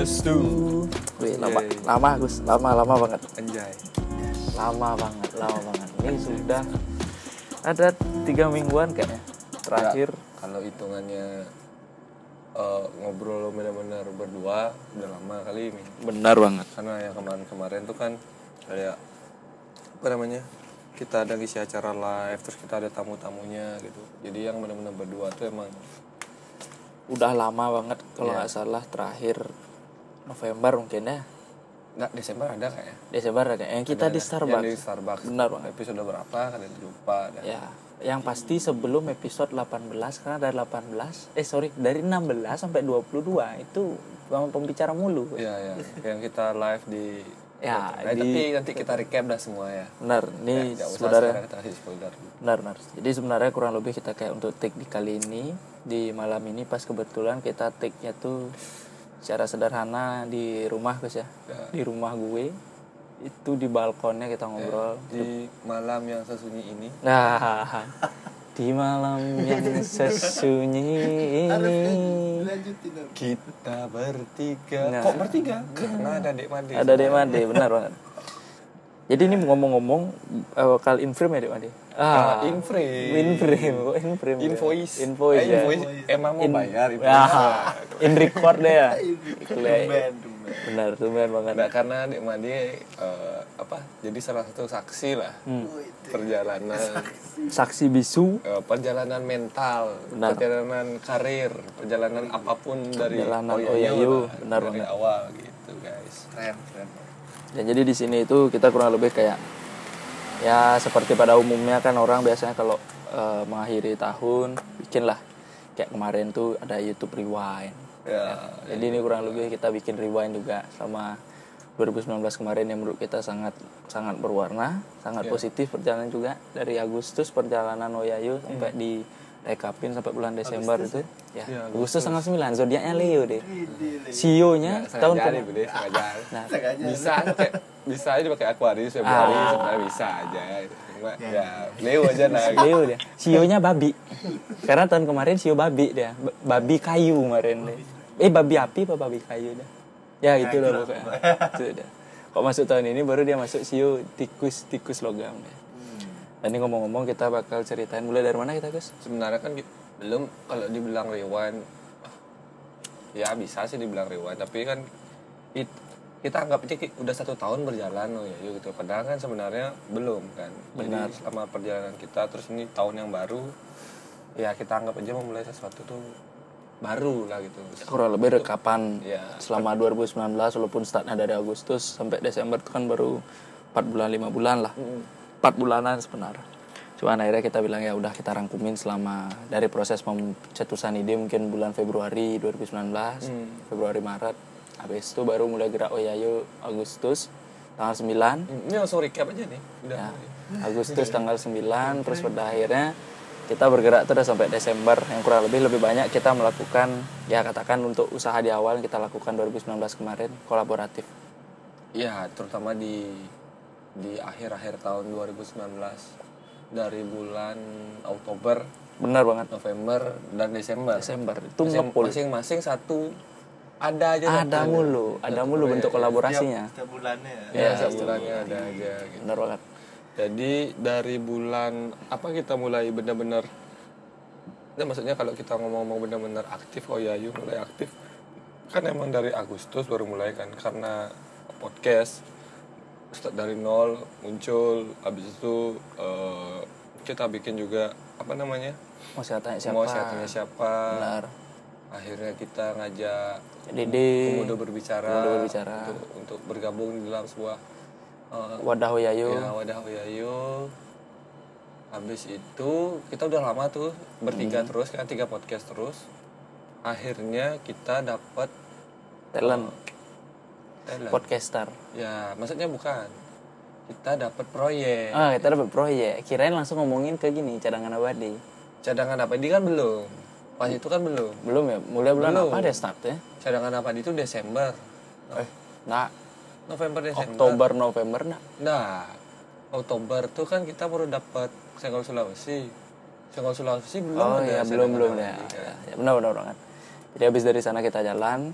Agustus tuh. Wih, lama, Yeay. lama Gus, lama lama banget, Anjay. lama banget, lama banget. Ini sudah ada tiga mingguan kayaknya terakhir. Kalau hitungannya eh, ngobrol benar-benar berdua udah lama kali ini. Benar banget. Karena yang kemarin-kemarin tuh kan kayak apa namanya? Kita ada ngisi acara live, terus kita ada tamu-tamunya gitu. Jadi yang benar-benar berdua tuh emang Udah lama banget kalau Iya. nggak salah terakhir November mungkin ya. nggak Desember ada kayak ya? Desember ada yang kita Ada, di. Starbucks. Yang di Starbucks. Benar banget. Episode berapa kalian lupa dan Ya, yang pasti sebelum episode 18 karena dari 18 eh sorry dari 16 sampai 22 itu memang pembicara mulu. Iya, iya. yang kita live di Ya, Eh, di- tapi nanti kita recap dah semua ya. Benar, ini Nggak usah sebenarnya kita kasih spoiler. benar benar. Jadi sebenarnya kurang lebih kita kayak untuk take di kali ini di malam ini pas kebetulan kita take-nya tuh secara sederhana di rumah Gus ya. Ya. Di rumah gue itu di balkonnya kita ngobrol. Di malam yang sesunyi ini Nah, di malam yang sesunyi ini. kita bertiga. Nah. Kok bertiga? Karena ada Dek Made. Ada Dek Made, benar banget. Jadi ini ngomong-ngomong eh, kal inframe ya Dek Made? Ah, inframe. Inframe, kok inframe. ya? Invoice. Invoice Eh, ya. invoice. Emang mau In- bayar itu. Ah, in record deh ya. Benar, benar, tumben banget. Nah, karena Dek Made eh, apa? Jadi salah satu saksi lah Hmm. perjalanan Saksi bisu, eh, perjalanan mental, Benar. perjalanan karir, perjalanan apa pun dari Perjalanan Oyayo Oyayo, lah, benar dari banget. awal gitu guys. Keren, keren. Dan jadi di sini itu kita kurang lebih kayak ya seperti pada umumnya kan orang biasanya kalau eh, mengakhiri tahun bikin lah. Kayak kemarin tuh ada YouTube Rewind. Ya, Jadi ini kurang lebih kita bikin rewind juga sama 2019 kemarin yang menurut kita sangat sangat berwarna, sangat positif perjalanan juga. Dari Agustus perjalanan Oyayo sampai di rekapin sampai bulan Desember itu. Ya, Ya, Agustus tanggal 9 zodiaknya Leo deh. CEO-nya tahun sengaja ke nih, Bude, sengaja. Nah, bisa kayak bisa aja pakai Aquarius Februari Ah. sebenarnya bisa aja cuma ya Leo aja lah Leo dia. CEO-nya babi. Karena tahun kemarin CEO babi dia. Babi kayu kemarin deh. Eh babi api apa babi kayu dah. Ya gitu loh pokoknya. Itu dah. Kok masuk tahun ini baru dia masuk CEO tikus tikus logam deh. Dan ini ngomong-ngomong kita bakal ceritain mulai dari mana kita Gus? sebenarnya kan belum kalau dibilang rewind ya bisa sih dibilang rewind tapi kan it- kita anggap aja udah satu tahun berjalan oh ya gitu padahal kan sebenarnya belum kan Benar. jadi selama perjalanan kita terus ini tahun yang baru ya kita anggap aja memulai sesuatu tuh baru lah gitu Kurang lebih rekapan ya selama 2019 walaupun startnya dari Agustus sampai Desember itu kan baru 4 bulan 5 bulan lah. 4 bulanan sebenarnya. Cuman akhirnya kita bilang ya udah kita rangkumin selama dari proses pencetusan ide mungkin bulan Februari 2019, Februari Maret. Habis itu baru mulai gerak Oyayo Agustus tanggal 9. ini langsung recap aja nih udah Ya, Agustus tanggal 9 terus pada akhirnya kita bergerak terus sampai Desember yang kurang lebih lebih banyak kita melakukan ya katakan untuk usaha di awal kita lakukan 2019 kemarin kolaboratif. ya terutama di di akhir-akhir tahun 2019 dari bulan Oktober Benar banget. November dan Desember. Desember itu. Masing-masing satu ada aja Ada satu. mulu, ada mulu bentuk kolaborasinya. Setiap bulannya ya. Ya, setiap bulannya ada aja gitu. Benar banget. Jadi dari bulan apa kita mulai benar-benar Nah, maksudnya kalau kita ngomong-ngomong benar-benar aktif oh ya yuk mulai aktif kan emang dari Agustus baru mulai kan karena podcast start dari nol muncul habis itu eh, kita bikin juga apa namanya Mau siapa? mau siapa Benar. akhirnya kita ngajak Dede, pemuda berbicara, Pemuda berbicara. Untuk, untuk bergabung di dalam sebuah eh, Wadah Oyayo. ya wadah Oyayo habis itu kita udah lama tuh bertiga terus kan tiga podcast terus akhirnya kita dapat Talent, podcaster. ya maksudnya bukan kita dapat proyek Ah, kita dapat proyek. Kirain langsung ngomongin ke gini, cadangan abadi. cadangan apa di kan belum pas itu kan belum Belum ya? Mulai bulan Belum. apa deh start ya? cadangan apa itu Desember Eh, nah, November Desember Oktober, November nah. Nah, Oktober tuh kan kita baru dapat Senggol Sulawesi. Senggol Sulawesi belum Oh ada cadangan belum belum abadi, ya. kan. ya. Benar benar banget. Jadi habis dari sana kita jalan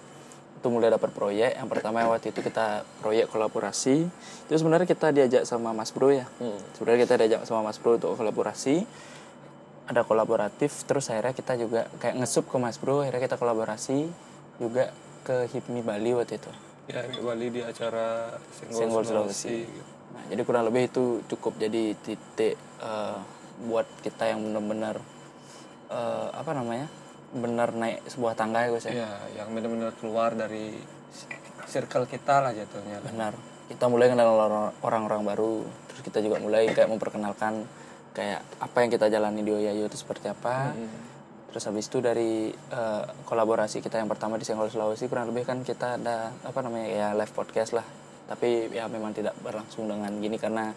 itu mulai dapat proyek. Yang pertama waktu itu kita proyek kolaborasi. Itu sebenarnya kita diajak sama Mas Bro ya. Hmm. sebenarnya kita diajak sama Mas Bro untuk kolaborasi. Ada kolaboratif terus akhirnya kita juga kayak ngesup ke Mas Bro. Akhirnya kita kolaborasi juga ke Hipmi Bali waktu itu. Ya ini Bali di acara Senggol, Senggol Sulawesi. Nah, jadi kurang lebih itu cukup jadi titik eh, buat kita yang benar-benar eh, apa namanya benar naik sebuah tangga ya Gus ya. ya yang benar-benar keluar dari circle kita lah jatuhnya. Benar. Kita mulai kenal orang- orang-orang baru, terus kita juga mulai kayak memperkenalkan kayak apa yang kita jalani di Oyayu itu seperti apa. Terus habis itu dari eh, kolaborasi kita yang pertama di Senggol Sulawesi kurang lebih kan kita ada apa namanya ya live podcast lah. Tapi ya memang tidak berlangsung dengan gini karena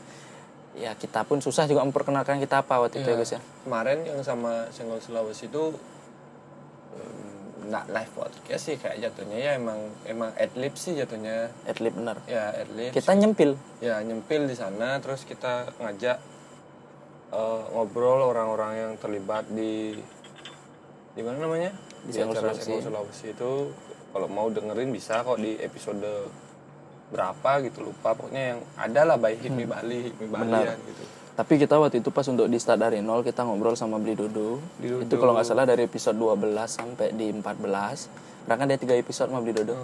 ya kita pun susah juga memperkenalkan kita apa waktu itu ya Gus ya. kemarin yang sama Senggol Sulawesi itu nggak live podcast sih kayak jatuhnya ya emang emang adlib sih jatuhnya Adlib benar. ya adlib Kita nyempil. ya nyempil di sana terus kita ngajak eh, ngobrol orang-orang yang terlibat di di mana namanya Di di acara Sulawesi. Senggol Sulawesi itu kalau mau dengerin bisa kok di episode berapa gitu lupa pokoknya yang ada lah baik Hipmi Bali Hipmi Bali Benar. gitu Tapi kita waktu itu pas untuk di start dari nol kita ngobrol sama Beli Dodo. Itu kalau nggak salah dari episode 12 sampai di 14. Karena kan dia tiga episode sama Beli Dodo.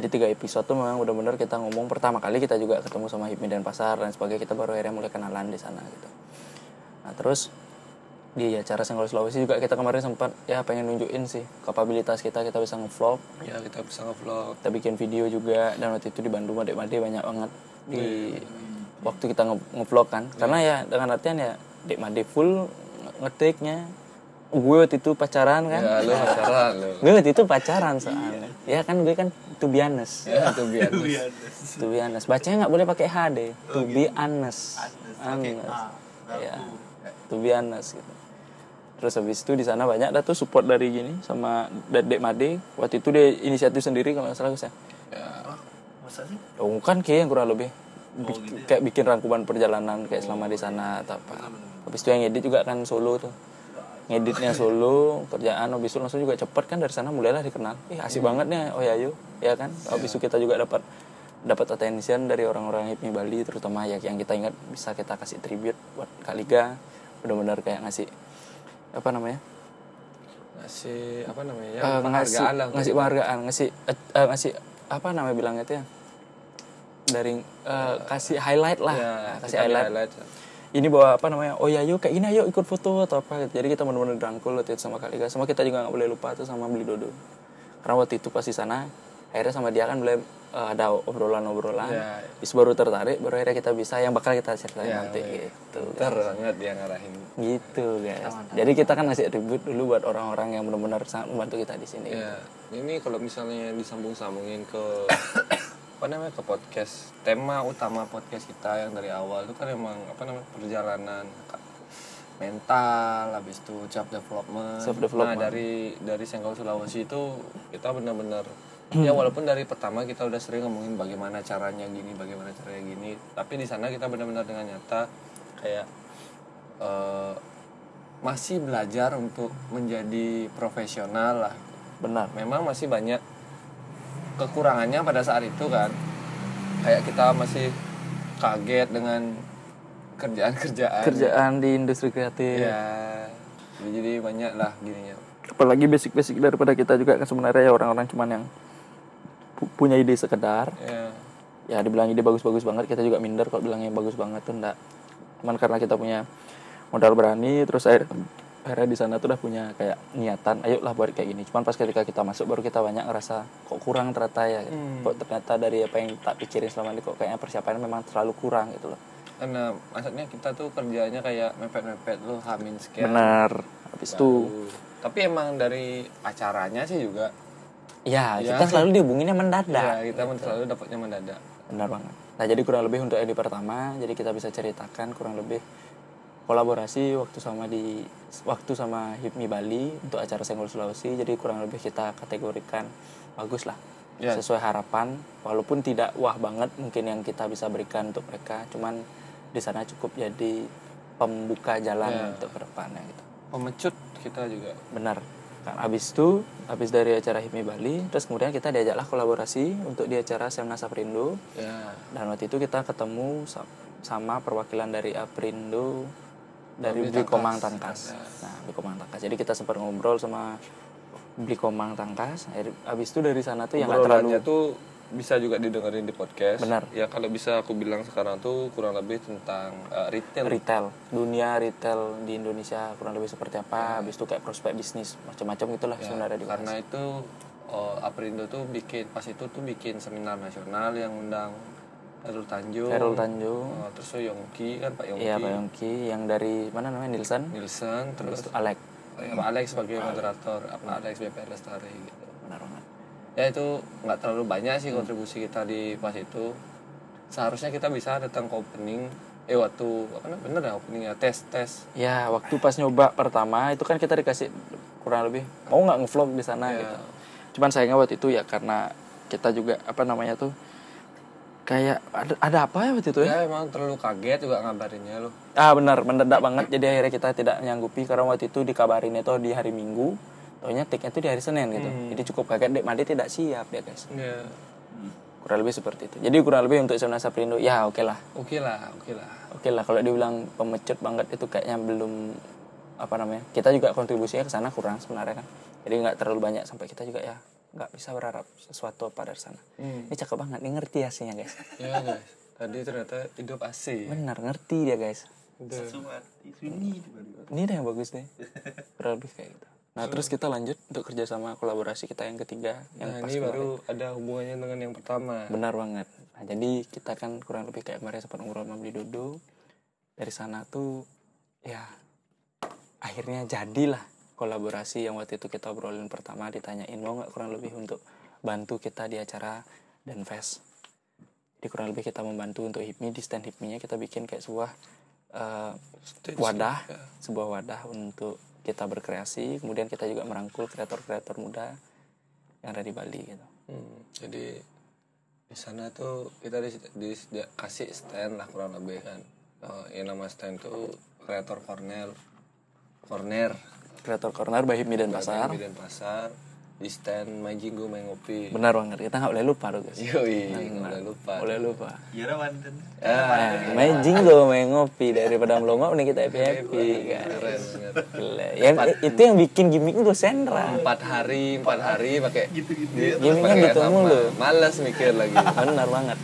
Jadi tiga episode tuh memang benar-benar kita ngomong. Pertama kali kita juga ketemu sama Hipmi dan Pasar dan sebagainya. Kita baru akhirnya mulai kenalan di sana gitu. Nah terus di acara Senggol Sulawesi juga kita kemarin sempat ya pengen nunjukin sih kapabilitas kita. Kita bisa ngevlog. Ya kita bisa ngevlog. Kita bikin video juga. Dan waktu itu di Bandung Made-Made banyak banget. Di waktu kita nge- ngevlog kan. Karena ya dengan artian ya Dek Made full nge- ngetiknya gue waktu itu pacaran kan. Ya lu pacaran lu. Gue waktu itu pacaran soalnya. Ya kan gue kan to be honest. Ya itu biar to be honest. Bacanya nggak boleh pakai HD to be honest. Honest. Ya. To be honest gitu. Terus habis itu di sana banyak dah tuh support dari gini sama dari Dek Made. Waktu itu dia inisiatif sendiri kalau nggak salah ya. Ya Masa sih? Oh, kan kayak yang kurang lebih Bik- kayak bikin rangkuman perjalanan kayak selama di sana atau apa. Habis itu yang edit juga kan solo tuh. Ngeditnya solo, kerjaan habis itu langsung juga cepet kan dari sana mulailah dikenal. Ih, asik banget nih oh ya yuk, ya kan. Habis itu kita juga dapat dapat attention dari orang-orang HIPMI Bali terutama ya yang kita ingat bisa kita kasih tribute buat Kaliga benar-benar kayak ngasih apa namanya? Ngasih apa namanya? Ya Eh, ngasih lah ngasih penghargaan ngasih eh, ngasih apa namanya bilangnya itu ya dari eh, kasih highlight lah. Ya Nah, kasih highlight. highlight ini bawa apa namanya oh ya yuk kayak gini ayo ikut foto atau apa. Gitu. jadi kita benar-benar dirangkul waktu itu sama Kalika sama kita juga nggak boleh lupa tuh sama beli dodo. Karena waktu itu pas di sana akhirnya sama dia kan mulai eh, ada obrolan-obrolan. Ya. Bis baru tertarik baru akhirnya kita bisa yang bakal kita ceritain Ya, nanti ya. gitu. Ntar banget dia ngarahin. Gitu guys. Jadi kita kan ngasih tribute dulu buat orang-orang yang benar-benar sangat membantu kita di sini. Ya ini kalau misalnya disambung-sambungin ke apa namanya ke podcast? Tema utama podcast kita yang dari awal itu kan emang apa namanya perjalanan mental habis itu self development Self development. nah dari dari Senggol Sulawesi itu kita benar-benar ya walaupun dari pertama kita udah sering ngomongin bagaimana caranya gini bagaimana caranya gini tapi di sana kita benar-benar dengan nyata kayak eh, masih belajar untuk menjadi profesional lah. Benar. Memang masih banyak kekurangannya pada saat itu kan. Kayak kita masih kaget dengan kerjaan-kerjaan. Kerjaan di industri kreatif. Ya jadi banyak lah gininya. Apalagi basic-basic daripada kita juga kan sebenarnya ya orang-orang cuman yang pu- punya ide sekedar. Ya ya dibilang ide bagus-bagus banget kita juga minder kalau bilangnya bagus banget tuh enggak cuman karena kita punya modal berani terus akhir akhirnya di sana tuh udah punya kayak niatan ayo lah buat kayak gini. Cuman pas ketika kita masuk baru kita banyak ngerasa kok kurang ternyata ya? Gitu. Hmm. kok ternyata dari apa yang tak pikirin selama ini kok kayaknya persiapannya memang terlalu kurang gitu loh. Karena maksudnya kita tuh kerjanya kayak mepet-mepet lu hamin sekian. Benar. Habis itu tapi emang dari acaranya sih juga. Ya Ya. kita selalu dihubunginnya mendadak. Ya kita selalu dapatnya mendadak. Benar banget. Nah jadi kurang lebih untuk edit pertama, jadi kita bisa ceritakan kurang lebih kolaborasi waktu sama di waktu sama Hipmi Bali untuk acara Senggol Sulawesi. Jadi kurang lebih kita kategorikan bagus lah, Ya. sesuai harapan. Walaupun tidak wah banget mungkin yang kita bisa berikan untuk mereka, cuman di sana cukup jadi pembuka jalan Ya. untuk ke depannya gitu. pemecut kita juga Benar. Kan habis itu, habis dari acara HIPMI Bali, terus kemudian kita diajaklah kolaborasi untuk di acara Semnas Aprindo. ya Dan waktu itu kita ketemu sa- sama perwakilan dari Aprindo dari Bli Blikomang Tangkas. Tangkas. Nah, Blikomang Tangkas. Jadi kita sempat ngobrol sama Blikomang Tangkas. Habis itu dari sana tuh yang terlalu tuh bisa juga didengerin di podcast Benar. ya kalau bisa aku bilang sekarang tuh kurang lebih tentang uh, retail retail dunia retail di Indonesia kurang lebih seperti apa habis itu kayak prospek bisnis macam-macam gitulah sebenarnya di karena itu oh, Aprindo tuh bikin pas itu tuh bikin seminar nasional yang undang Herul Tanjung. Errol Tanjung. Oh, terus Yongki kan Pak Yongki. Iya Pak Yongki. Yang dari mana namanya? Nilsan Nielsen terus Alex. Ya, Pak Alex sebagai moderator. Pak Alex BP Lestari gitu. Benar banget. Ya itu nggak terlalu banyak sih kontribusi kita di pas itu. Seharusnya kita bisa datang ke opening eh waktu apa namanya bener ya opening ya? Tes tes. Ya waktu pas nyoba pertama itu kan kita dikasih kurang lebih mau nggak ngevlog di sana Iya. gitu. Cuman sayangnya waktu itu ya karena kita juga apa namanya tuh kayak ada, ada apa ya waktu itu ya ya emang terlalu kaget juga ngabarinnya loh Ah benar, mendadak banget. Jadi akhirnya kita tidak nyanggupi karena waktu itu dikabarin itu di hari Minggu. Taunya take itu di hari Senin gitu. Jadi cukup kaget Dek Made tidak siap dia guys. ya Kurang lebih seperti itu. Jadi kurang lebih untuk Semnas Aprindo ya oke lah. oke lah oke lah Oke lah kalau dibilang pemecut banget itu kayaknya belum apa namanya. Kita juga kontribusinya ke sana kurang sebenarnya kan. Jadi nggak terlalu banyak sampai kita juga ya nggak bisa berharap sesuatu apa dari sana. Hmm. Ini cakep banget, ini ngerti hasilnya guys. ya guys tadi ternyata hidup asik Benar ngerti dia guys. Udah. Ini deh yang bagus deh. Kurang lebih kayak gitu. Nah terus kita lanjut untuk kerjasama kolaborasi kita yang ketiga yang nah pas ini kemarin. baru ada hubungannya dengan yang pertama benar banget. Nah jadi kita kan kurang lebih kayak kemarin sempat ngobrol sama Beli Dodo. Dari sana tuh ya akhirnya jadilah kolaborasi yang waktu itu kita obrolin pertama ditanyain mau nggak kurang lebih untuk bantu kita di acara Denfest. Jadi kurang lebih kita membantu untuk HIPMI di stand HIPMI-nya kita bikin kayak sebuah Stage wadah, ya. sebuah wadah untuk kita berkreasi. Kemudian kita juga merangkul kreator-kreator muda yang ada di Bali gitu. Hmm, jadi di sana tuh kita di, di, di- kasih stand lah kurang lebih kan Eh, yang nama stand tuh kreator corner corner Kreator Corner by HIPMI dan Pasar. dan pasar di stand main jinggo main ngopi Benar banget, kita nggak boleh lupa tuh guys. yoi nggak boleh lupa Boleh lupa. Iya Banten. Nah, main jinggo, main ngopi daripada melongo nih kita happy happy keren banget Gila. Ya, itu yang bikin gimmick gue Sendra. empat hari empat hari pakai Gitu-gitu di- Gimmicknya gitu mulu. males mikir lagi Benar banget.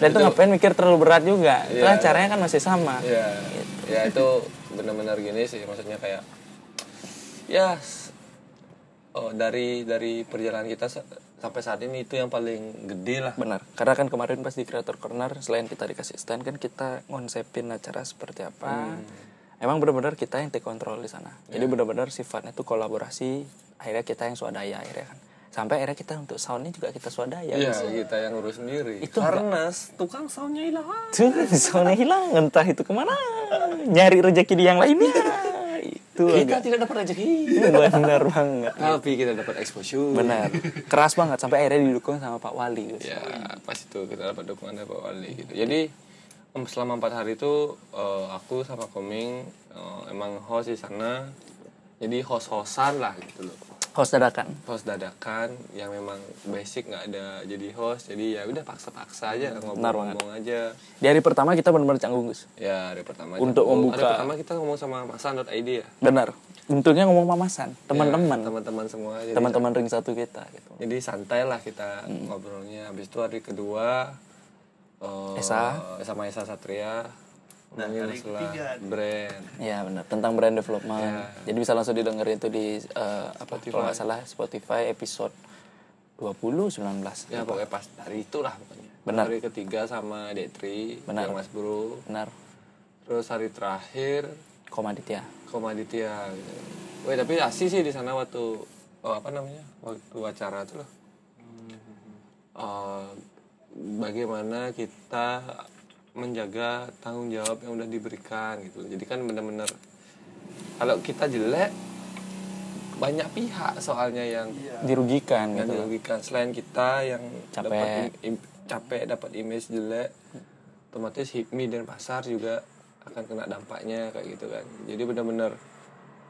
Dan itu ngapain mikir terlalu berat juga. Itu Iya. acaranya kan masih sama. ya ya itu benar-benar gini sih maksudnya kayak ya oh, dari dari perjalanan kita sa- sampai saat ini itu yang paling gede lah Benar, karena kan kemarin pas di Creator Corner selain kita dikasih stand kan kita ngonsepin acara seperti apa. Emang benar-benar kita yang take control di sana. Jadi benar-benar sifatnya itu kolaborasi. Akhirnya kita yang swadaya akhirnya kan. Sampai akhirnya kita untuk soundnya juga kita swadaya. Iya guys. kita yang urus sendiri Itu karena tukang soundnya hilang Tuh, soundnya hilang entah itu ke mana. Nyari rezeki di yang lainnya. Itu kita agak tidak dapat rezeki benar banget. tapi kita dapat exposure Benar. Keras banget sampai akhirnya didukung sama Pak Wali. guys. ya pas itu kita dapat dukungan dari Pak Wali gitu jadi selama empat hari itu eh, aku sama Koming eh, emang host di sana jadi host-hostan lah gitu loh Host dadakan. host dadakan yang memang basic nggak ada jadi host jadi ya udah paksa-paksa aja Benar ngobrol-ngomong aja Di hari pertama kita benar-benar canggung, Gus. ya hari pertama Untuk Oh, membuka- hari pertama kita ngomong sama masan.id ya Benar. Untungnya ngomong mamasan, teman-teman, Ya, teman-teman semua teman-teman ring satu kita gitu. jadi santai lah kita ngobrolnya habis itu hari kedua eh, Esa. sama Esa Satria Nah, ngomongin hari masalah ketiga. brand Iya benar, tentang brand development. Ya. Jadi bisa langsung didengerin itu di eh, apa kalau nggak salah Spotify episode 20 19. ya pokoknya pas hari itulah pokoknya Benar. hari ketiga sama Detri Benar. yang Mas Bro Benar. terus hari terakhir Komaditya. Komaditya gitu. Wih, tapi asli sih di sana waktu oh, apa namanya? Waktu acara tuh loh. Eh, bagaimana kita menjaga tanggung jawab yang udah diberikan gitu. Jadi kan benar-benar kalau kita jelek banyak pihak soalnya yang Dirugikan yang gitu. dirugikan selain kita yang Capek. dapat im- capek dapat image jelek otomatis HIPMI dan pasar juga akan kena dampaknya kayak gitu kan jadi benar-benar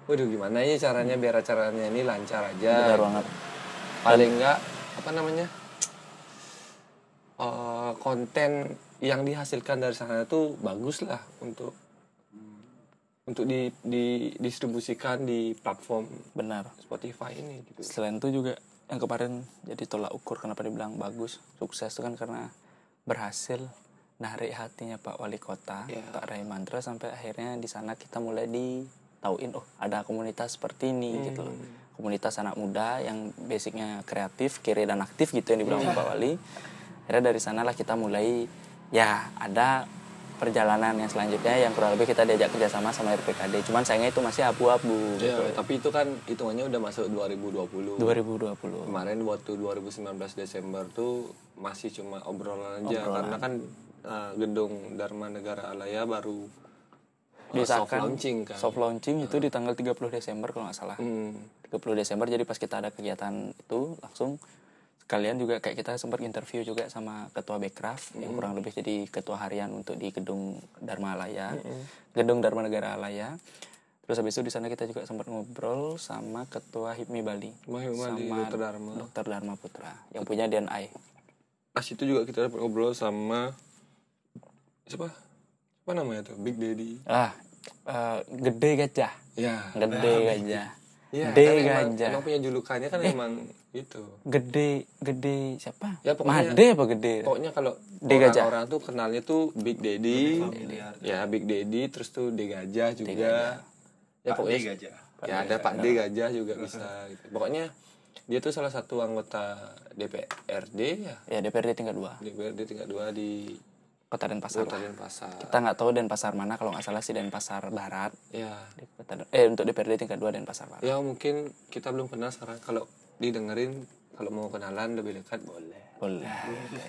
waduh gimana ya caranya biar acaranya ini lancar aja benar banget paling enggak apa namanya eh, konten yang dihasilkan dari sana tuh bagus lah untuk untuk di, didistribusikan di platform benar. Spotify ini gitu. selain itu juga yang kemarin jadi tolak ukur kenapa dibilang bagus sukses itu kan karena berhasil narik hatinya Pak Wali Kota Ya. Pak Ray Mandra sampai akhirnya di sana kita mulai ditauin oh ada komunitas seperti ini gitu loh. Komunitas anak muda yang basicnya kreatif kiri dan aktif gitu yang dibilang Pak Wali. Akhirnya dari sanalah kita mulai ya ada perjalanan yang selanjutnya yang kurang lebih kita diajak kerjasama sama RPKD cuman sayangnya itu masih abu-abu. Ya, gitu. tapi itu kan hitungannya udah masuk 2020. 2020 Kemarin waktu 2019 Desember tuh masih cuma obrolan aja. Karena kan uh, gedung Dharma Negara Alaya baru uh, soft Disahkan. launching kan. soft launching itu di tanggal 30 Desember kalau nggak salah. Hmm. 30 Desember jadi pas kita ada kegiatan itu langsung sekalian juga kayak kita sempat interview juga sama ketua Bekraf yang kurang lebih jadi ketua harian untuk di gedung Dharma Alaya gedung Dharma Negara Alaya terus habis itu di sana kita juga sempat ngobrol sama ketua HIPMI Bali Mahir Mali, sama Dr. Dharma. Dr. Dharma Putra yang punya DNI Pas itu juga kita dapat ngobrol sama siapa? Apa namanya tuh? Big Daddy. ah eh, gede gajah Ya. gede gajah Ya, gede kan emang, gajah emang punya julukannya kan emang itu. gede gede siapa Ya, pokoknya- Made apa gede Pokoknya kalau D gajah. orang-orang tuh kenalnya tuh Big Daddy, ya Big Daddy, terus tuh D gajah juga. Ya pokoknya gajah. ya ada Pak D gajah juga bisa. Gitu. Pokoknya dia tuh salah satu anggota DPRD ya, ya DPRD tingkat 2 DPRD tingkat dua di Kota Denpasar Kota. Denpasar. kita nggak tahu Denpasar mana kalau nggak salah sih Denpasar Barat Ya, di Kota Den- eh untuk DPRD tingkat 2 Denpasar Barat ya mungkin kita belum kenal sekarang. Kalau didengerin, kalau mau kenalan lebih dekat boleh. boleh.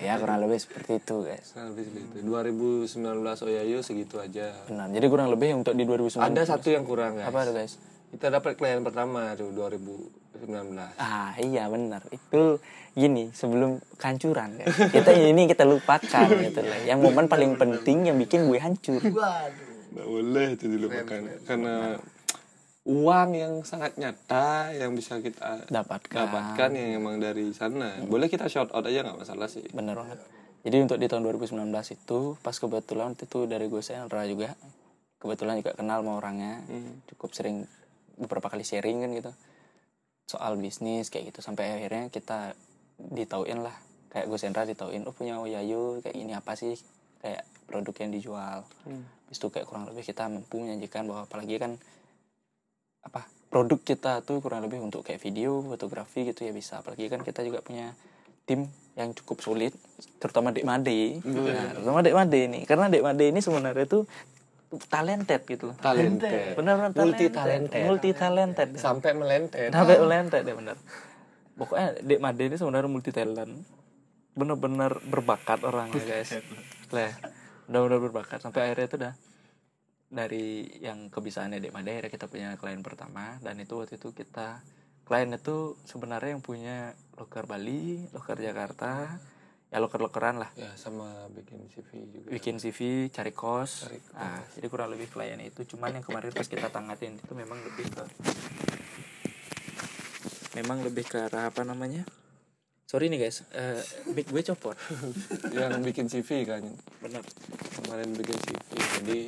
Ya kurang lebih seperti itu guys. Nah, lebih segitu. 2019 Oyayu segitu aja. benar. Jadi kurang lebih untuk di 2019 Ada satu yang kurang guys. apa tuh guys? Kita dapat klien pertama tuh 2019. ah iya benar. Itu gini sebelum kancuran guys kita ini kita lupakan gitu lah yang momen paling penting yang bikin gue hancur. Nggak boleh itu dilupakan karena uang yang sangat nyata yang bisa kita dapatkan. dapatkan yang emang dari sana. Boleh kita shout out aja nggak masalah sih. bener banget. Jadi untuk di tahun 2019 itu pas kebetulan itu dari gue Sandra juga kebetulan juga kenal sama orangnya. Cukup sering beberapa kali sharing kan gitu. Soal bisnis kayak gitu. Sampai akhirnya kita ditauin lah. Kayak gue Sandra ditauin oh punya Oyayu kayak ini apa sih? Kayak produk yang dijual. Habis itu kayak kurang lebih kita mampu menyajikan bahwa apalagi kan apa produk kita tuh kurang lebih untuk kayak video fotografi gitu ya bisa. Apalagi kan kita juga punya tim yang cukup sulit terutama Dek Made. Nah, terutama Dek Made ini. Karena Dek Made ini sebenarnya tuh talented gitu loh. Talented. benar-benar Multi talented. multi talented Sampai melentet. sampai talented ya benar. Pokoknya Dek Made ini sebenarnya multi talent bener-bener berbakat orangnya guys. Lah benar-benar berbakat. Sampai akhirnya itu dah dari yang kebisaannya Dek Made akhirnya kita punya klien pertama. Dan itu waktu itu kita klien itu sebenarnya yang punya loker Bali loker Jakarta. Ya loker-lokeran lah. Ya sama bikin CV juga. bikin CV cari kos. Cari kos. nah jadi kurang lebih klien itu. Cuman yang kemarin pas kita tangatin itu memang lebih ke memang lebih ke arah apa namanya? Sorry nih guys. Mic gue copot. Yang bikin CV kan. benar. Kemarin bikin CV. Jadi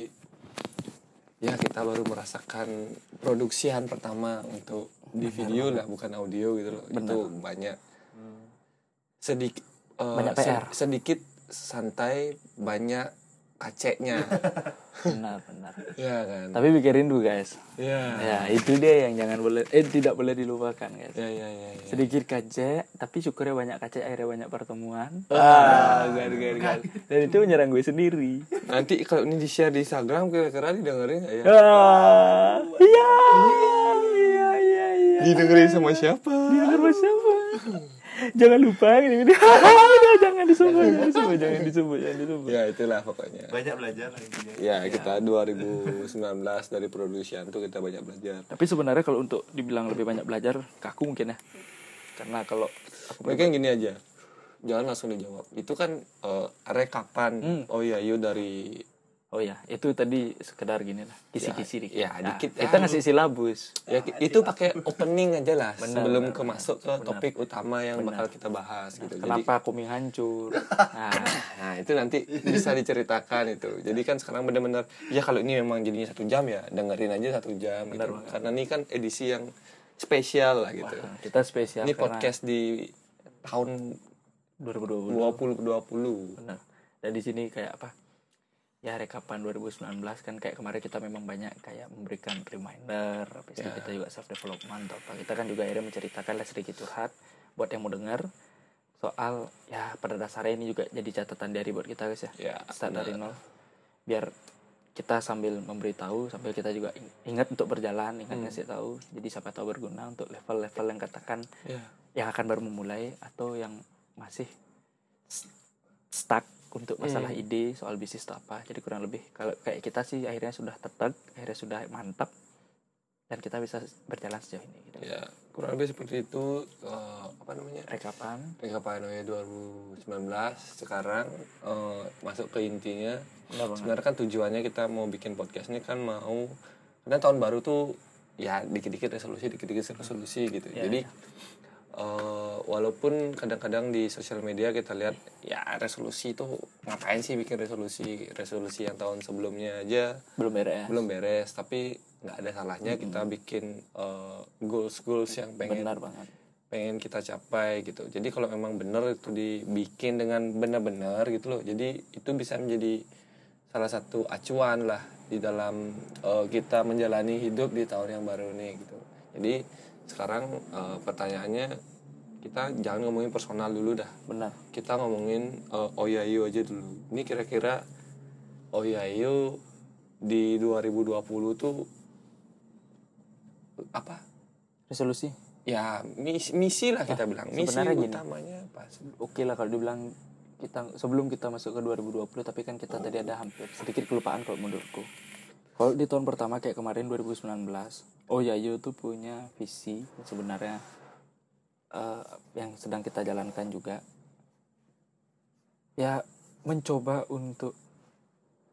ya kita baru merasakan produksian pertama untuk di video lah bukan audio gitu loh. Itu banyak sedikit Banyak PR. sedikit santai banyak kaceknya. benar benar ya kan. tapi bikin rindu guys Ya. ya itu dia yang jangan boleh eh tidak boleh dilupakan guys Ya ya ya. ya. sedikit kacek tapi syukurnya banyak kacek akhirnya banyak pertemuan Ah, gak, gak, gak. dan itu menyerang gue sendiri Nanti kalau ini di share di Instagram kira-kira didengerin ya? ah iya iya iya iya Didengerin sama siapa? Dia sama siapa? Jangan lupa ini jangan disebut jangan disebut jangan disebut jangan disebut Ya itulah pokoknya. Banyak belajar lah intinya. Ya kita 2019 dari produksian tuh kita banyak belajar. tapi sebenarnya kalau untuk dibilang lebih banyak belajar kaku mungkin ya karena kalau aku Mungkin gini aja. Jangan langsung dijawab. Itu kan eh, rekapan. Oh iya, yuk dari oh ya itu tadi sekedar gini lah kisi-kisi dikit ya, Nah, dikit. kita Ya, ngasih silabus Ya ki- itu pakai opening aja lah Benar, sebelum benar, ke masuk ke topik utama yang bakal kita bahas gitu. Jadi kenapa koming hancur nah nah itu nanti bisa diceritakan itu. Jadi kan sekarang benar-benar ya kalau ini memang jadinya satu jam ya dengerin aja satu jam gitu. Karena ini kan edisi yang spesial lah gitu. kita spesial ini karena podcast di tahun 2020 2020. benar dan di sini kayak apa ya rekapan 2019 kan kayak kemarin kita memang banyak kayak memberikan reminder habis itu kita juga self development atau apa. Kita kan juga akhirnya menceritakan lah sedikit curhat buat yang mau dengar soal ya pada dasarnya ini juga jadi catatan diary buat kita guys ya. Ya, start dari nol. Biar kita sambil memberitahu sambil kita juga ing- ingat untuk berjalan ingat ngasih tahu. Jadi siapa tahu berguna untuk level-level yang katakan Ya. yang akan baru memulai atau yang masih stuck untuk masalah ide soal bisnis atau apa. Jadi kurang lebih kalau kayak kita sih akhirnya sudah tetap akhirnya sudah mantap dan kita bisa berjalan sejauh ini gitu. Ya, kurang lebih seperti itu eh, apa namanya? rekapan. Rekapan OE 2019 sekarang eh, masuk ke intinya. Sebenarnya kan tujuannya kita mau bikin podcast ini kan mau karena tahun baru tuh ya dikit-dikit resolusi dikit-dikit resolusi gitu. Jadi eh, walaupun kadang-kadang di sosial media kita lihat ya resolusi itu ngapain sih bikin resolusi resolusi yang tahun sebelumnya aja belum beres. belum beres. Tapi nggak ada salahnya kita bikin eh, goals goals yang pengen benar banget. pengen kita capai gitu. Jadi kalau memang benar itu dibikin dengan benar-benar gitu loh. Jadi itu bisa menjadi salah satu acuan lah di dalam eh, kita menjalani hidup di tahun yang baru ini gitu. Jadi sekarang eh, pertanyaannya kita jangan ngomongin personal dulu dah. Benar. Kita ngomongin eh, Oyayu aja dulu. Ini kira-kira Oyayu di 2020 tuh apa? Resolusi? Ya misi, misi lah kita bilang. Misi sebenarnya gini. utamanya apa? Oke lah kalau dibilang kita sebelum kita masuk ke 2020 tapi kan kita tadi ada hampir sedikit kelupaan kalau menurutku kalau di tahun pertama kayak kemarin 2019 oh ya Yo tuh punya visi sebenarnya eh, yang sedang kita jalankan juga. Ya mencoba untuk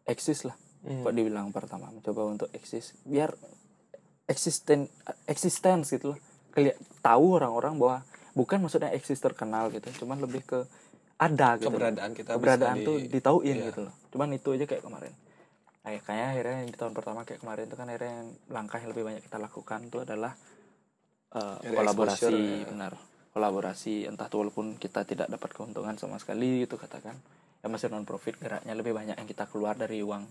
eksis lah kok dibilang pertama mencoba untuk eksis biar eksisten existence gitu loh. Keli- tahu orang-orang bahwa bukan maksudnya eksis terkenal gitu cuman lebih ke ada gitu keberadaan kita keberadaan di- tuh ditauin Iya. gitu loh. Cuman itu aja kayak kemarin nah, kayaknya akhirnya di tahun pertama kayak kemarin itu kan akhirnya yang langkah yang lebih banyak kita lakukan itu adalah Dari kolaborasi ya. benar. Kolaborasi entah tuh walaupun kita tidak dapat keuntungan sama sekali gitu katakan ya masih non profit geraknya lebih banyak yang kita keluar dari uang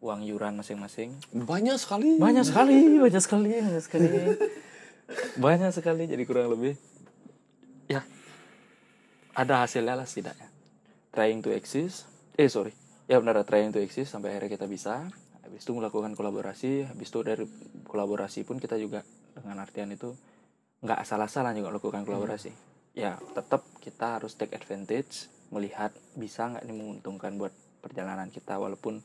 uang yuran masing-masing. Banyak sekali. Banyak sekali banyak sekali banyak sekali. Banyak sekali jadi kurang lebih ya ada hasilnya lah setidaknya. Trying to exist eh sorry ya benar trying to exist sampai akhirnya kita bisa. Habis itu melakukan kolaborasi. Habis itu dari kolaborasi pun kita juga dengan artian itu nggak salah-salah juga melakukan kolaborasi. Ya tetap kita harus take advantage melihat bisa nggak ini menguntungkan buat perjalanan kita walaupun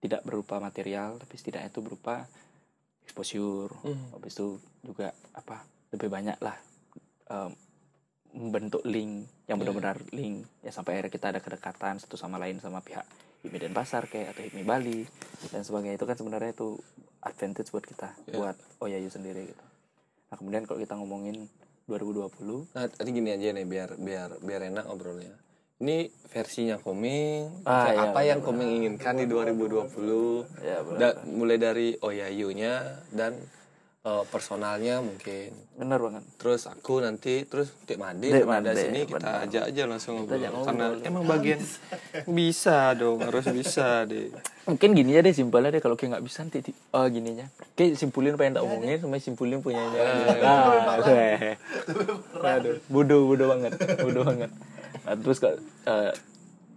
tidak berupa material tapi setidaknya itu berupa exposure. Habis itu juga apa lebih banyak lah em, membentuk link yang benar-benar link. Ya sampai akhirnya kita ada kedekatan satu sama lain sama pihak HIPMI Denpasar kayak atau HIPMI Bali dan sebagainya. Itu kan sebenarnya itu advantage buat kita buat Oyayu sendiri gitu. Nah kemudian kalau kita ngomongin 2020 nah tadi gini aja nih biar biar biar enak ngobrolnya ini versinya koming Ah, iya, apa yang koming inginkan di 2020 Ya, benar, Da- mulai dari Oyayunya dan eh, personalnya mungkin. Bener banget. Terus aku nanti terus Dik Made Dik sama ada sini kita benar. ajak aja langsung ngobrol ajak ngobrol. karena emang bagian bisa dong harus bisa deh mungkin gini aja deh simpelnya deh kalau kayak nggak bisa nanti oh gininya. Kayak simpulin apa yang tak omongin sama simpulin punyanya ah, weh. aduh bodoh bodoh banget bodoh banget. Nah, terus kalau eh,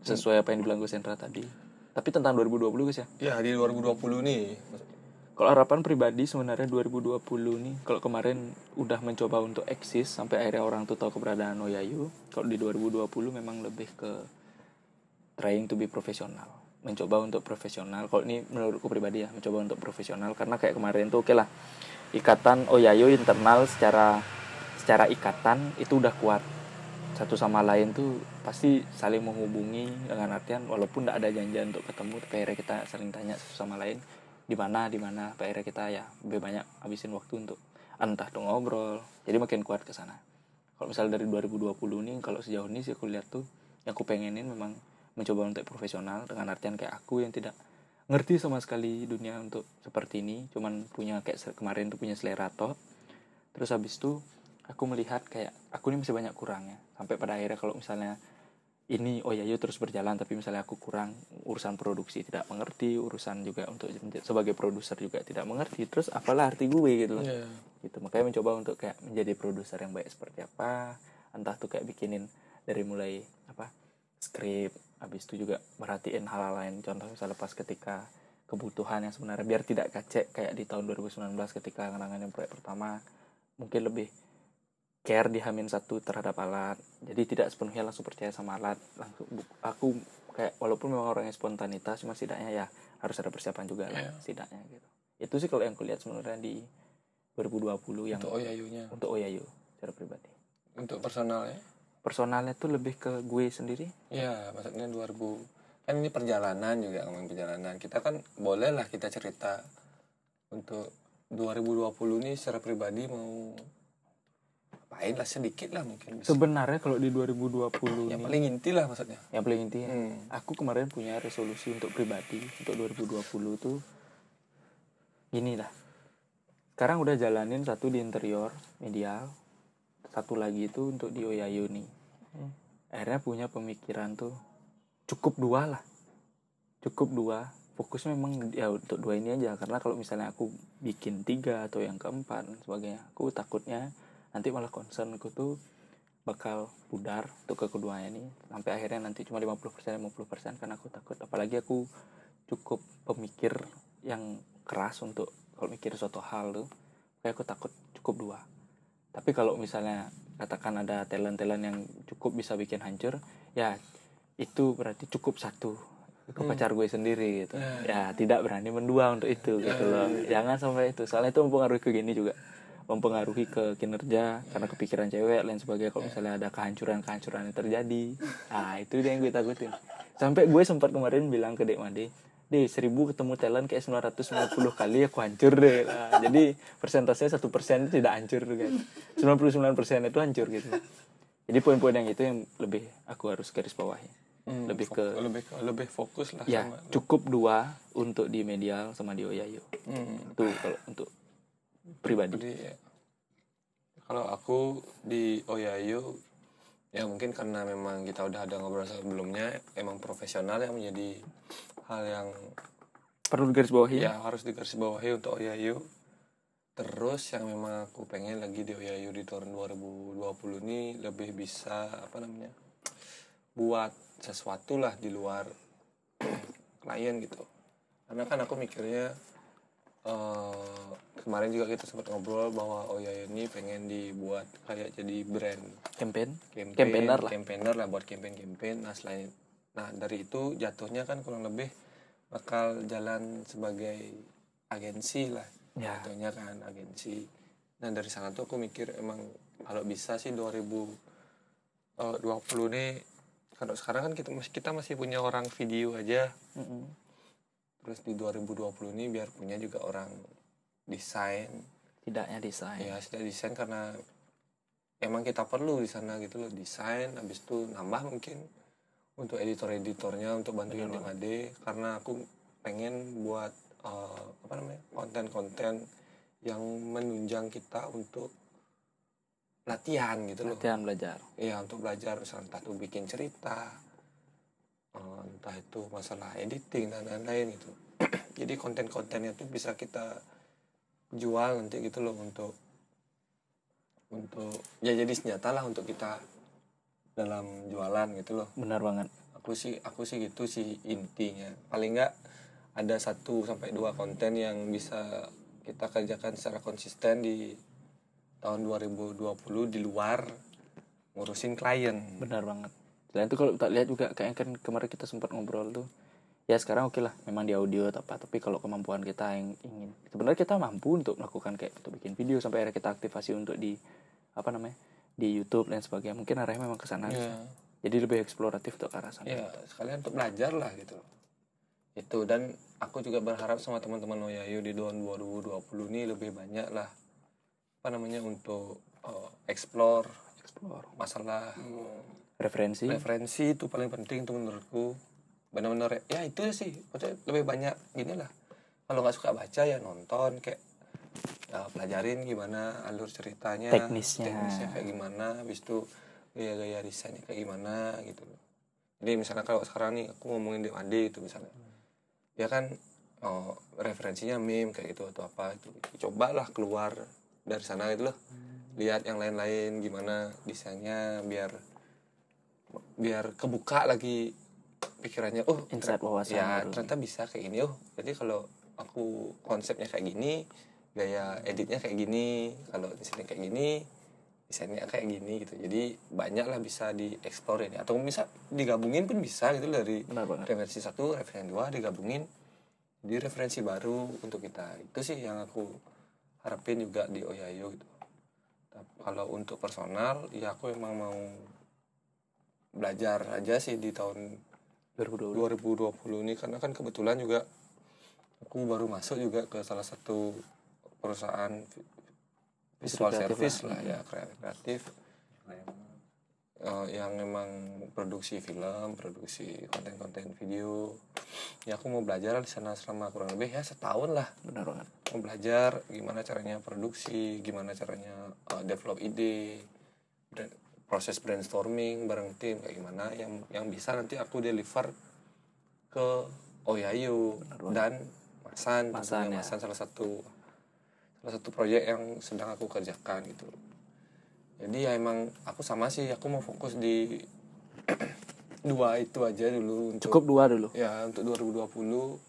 sesuai apa yang dibilang Gus Hendra tadi. Tapi tentang 2020 Gus ya? Ya di 2020 nih kalau harapan pribadi sebenarnya 2020 nih kalau kemarin udah mencoba untuk eksis sampai akhirnya orang tuh tahu keberadaan Oyayu kalau di 2020 memang lebih ke trying to be profesional mencoba untuk profesional. Kalau ini menurutku pribadi ya mencoba untuk profesional. Karena kayak kemarin tuh oke lah ikatan Oyayu internal secara secara ikatan itu udah kuat. Satu sama lain tuh pasti saling menghubungi dengan artian walaupun tidak ada janjian untuk ketemu tapi akhirnya kita saling tanya satu sama lain di mana di mana akhirnya kita ya lebih banyak habisin waktu untuk entah tuh ngobrol. Jadi makin kuat ke sana. Kalau misalnya dari 2020 nih kalau sejauh ini sih aku lihat tuh yang aku pengenin memang mencoba untuk profesional dengan artian kayak aku yang tidak ngerti sama sekali dunia untuk seperti ini cuman punya kayak kemarin tuh punya selera toh terus habis itu aku melihat kayak aku ini masih banyak kurangnya. Sampai pada akhirnya kalau misalnya ini oh ya yuk terus berjalan tapi misalnya aku kurang urusan produksi tidak mengerti urusan juga untuk sebagai produser juga tidak mengerti terus apalah arti gue gitu loh Iya. gitu makanya mencoba untuk kayak menjadi produser yang baik seperti apa entah tuh kayak bikinin dari mulai apa skrip habis itu juga merhatiin hal-hal lain contoh misalnya pas ketika kebutuhan yang sebenarnya biar tidak kacek kayak di tahun 2019 ketika ngenanganin proyek pertama mungkin lebih care di Hamin satu terhadap alat jadi tidak sepenuhnya langsung percaya sama alat langsung aku kayak walaupun memang orangnya spontanitas cuma setidaknya ya harus ada persiapan juga lah Iya. setidaknya gitu itu sih kalau yang kulihat sebenarnya di 2020 yang Untuk Oyayunya. untuk Oyayu secara pribadi Untuk personal ya. personalnya tuh lebih ke gue sendiri Ya, maksudnya 2000 kan ini perjalanan juga ngomong perjalanan. Kita kan boleh lah kita cerita untuk 2020 ini secara pribadi mau apain lah sedikit lah mungkin sebenarnya kalau di 2020 Yang ini paling inti lah maksudnya. yang paling inti Hmm. aku kemarin punya resolusi untuk pribadi untuk 2020 tuh gini lah sekarang udah jalanin satu di interior medial satu lagi itu untuk di Oyayu nih. Akhirnya punya pemikiran tuh cukup dua lah. Cukup dua. Fokus memang ya untuk dua ini aja karena kalau misalnya aku bikin tiga atau yang keempat dan sebagainya aku takutnya nanti malah concern aku tuh bakal pudar untuk ke keduanya ini. Sampai akhirnya nanti cuma 50% 50% karena aku takut. Apalagi aku cukup pemikir yang keras untuk kalau mikir suatu hal tuh kayak aku takut cukup dua. Tapi kalau misalnya katakan ada talent-talent yang cukup bisa bikin hancur ya itu berarti cukup satu itu pacar gue sendiri gitu. Ya. Tidak berani mendua untuk itu gitu loh. jangan sampai itu. Soalnya itu mempengaruhi ke gini juga mempengaruhi ke kinerja karena kepikiran cewek lain sebagainya. Kalau misalnya ada kehancuran kehancuran yang terjadi nah itu dia yang gue takutin. Sampai gue sempat kemarin bilang ke Dek Made deh seribu ketemu talent kayak 990 kali aku hancur deh. Nah, jadi persentasenya satu persen tidak hancur tuh guys 99 persen itu hancur gitu. Jadi poin-poin yang itu yang lebih aku harus garis bawahi. Hmm, lebih ke lebih lebih fokus lah ya sama cukup dua untuk di medial sama di Oyayo Hmm. itu kalau untuk pribadi. Jadi ya, kalau aku di Oyayu ya mungkin karena memang kita udah ada ngobrol sebelumnya emang profesional yang menjadi hal yang perlu garis bawahi ya harus digarisbawahi untuk Oyayu terus yang memang aku pengen lagi di Oyayu di tahun 2020 ini lebih bisa apa namanya buat sesuatu lah di luar klien gitu. Karena kan aku mikirnya eh, kemarin juga kita sempat ngobrol bahwa Oyayu ini pengen dibuat kayak jadi brand campaign campaign Campaigner lah. campaigner lah buat campaign campaign nah selain nah dari itu jatuhnya kan kurang lebih bakal jalan sebagai agensi lah Ya. jatuhnya kan agensi nah dari sana tuh aku mikir emang kalau bisa sih 2020 nih kalau sekarang kan kita masih kita masih punya orang video aja Mm-mm. Terus di 2020 ini biar punya juga orang desain. Tidaknya desain. Ya sudah desain karena emang kita perlu di sana gitu loh desain. Habis itu nambah mungkin untuk editor-editornya untuk bantuin Tim Ade. Karena aku pengen buat eh, apa namanya konten-konten yang menunjang kita untuk latihan gitu loh. Latihan belajar. Iya untuk belajar. Misalnya entah itu bikin cerita eh, entah itu masalah editing dan lain-lain gitu. Jadi konten-kontennya itu bisa kita jual nanti gitu loh untuk untuk ya jadi senjata lah untuk kita dalam jualan gitu loh. Benar banget. Aku sih aku sih gitu sih intinya. Paling nggak ada satu sampai dua konten yang bisa kita kerjakan secara konsisten di tahun 2020 di luar ngurusin klien. Benar banget selain itu kalau kita lihat juga kayak kan kemarin kita sempat ngobrol tuh ya sekarang oke lah memang di audio atau apa tapi kalau kemampuan kita yang ingin sebenarnya kita mampu untuk melakukan kayak untuk bikin video sampai akhirnya kita aktifasi untuk di apa namanya di YouTube dan sebagainya. Mungkin arahnya memang ke sana Iya. jadi lebih eksploratif untuk ke arah sana. Ya sekalian untuk belajar lah gitu. Itu dan aku juga berharap sama teman-teman Oyayu di tahun 2020 ini lebih banyak lah apa namanya untuk uh, explore explore. masalah referensi? Referensi itu paling penting tuh menurutku. Benar-benar ya itu sih. Maksudnya lebih banyak gini lah. Kalau nggak suka baca ya nonton kayak ya, pelajarin gimana alur ceritanya Teknisnya. teknisnya kayak gimana habis itu gaya-gaya desainnya kayak gimana gitu loh. Jadi misalnya kalau sekarang nih aku ngomongin DMD itu misalnya. Ya kan oh, referensinya meme kayak gitu atau apa itu cobalah keluar dari sana gitu loh. Lihat yang lain-lain gimana desainnya biar biar kebuka lagi pikirannya oh Insight wawasan ya baru. ternyata bisa kayak gini. Oh jadi kalau aku konsepnya kayak gini gaya editnya kayak gini kalau di sini kayak gini desainnya kayak gini gitu. Jadi banyak lah bisa dieksplor ini. Atau bisa digabungin pun bisa gitu dari benar referensi satu referensi dua digabungin jadi referensi baru untuk kita. Itu sih yang aku harapin juga di Oyayo gitu. Tapi kalau untuk personal ya aku emang mau belajar aja sih di tahun 2020 2020 ini karena kan kebetulan juga aku baru masuk juga ke salah satu perusahaan vi- visual Kreatif service lah. lah ya kreatif. Kreatif Eh, yang memang produksi film produksi konten-konten video. Ya aku mau belajar di sana selama kurang lebih ya setahun lah. Benar banget. Mau belajar gimana caranya produksi gimana caranya uh, develop ide. Brand- proses brainstorming bareng tim kayak gimana yang yang bisa nanti aku deliver ke Oyayu dan Masan Masan, ya. Masan salah satu salah satu proyek yang sedang aku kerjakan gitu. Jadi ya emang aku sama sih aku mau fokus di dua itu aja dulu untuk cukup dua dulu? Ya untuk 2020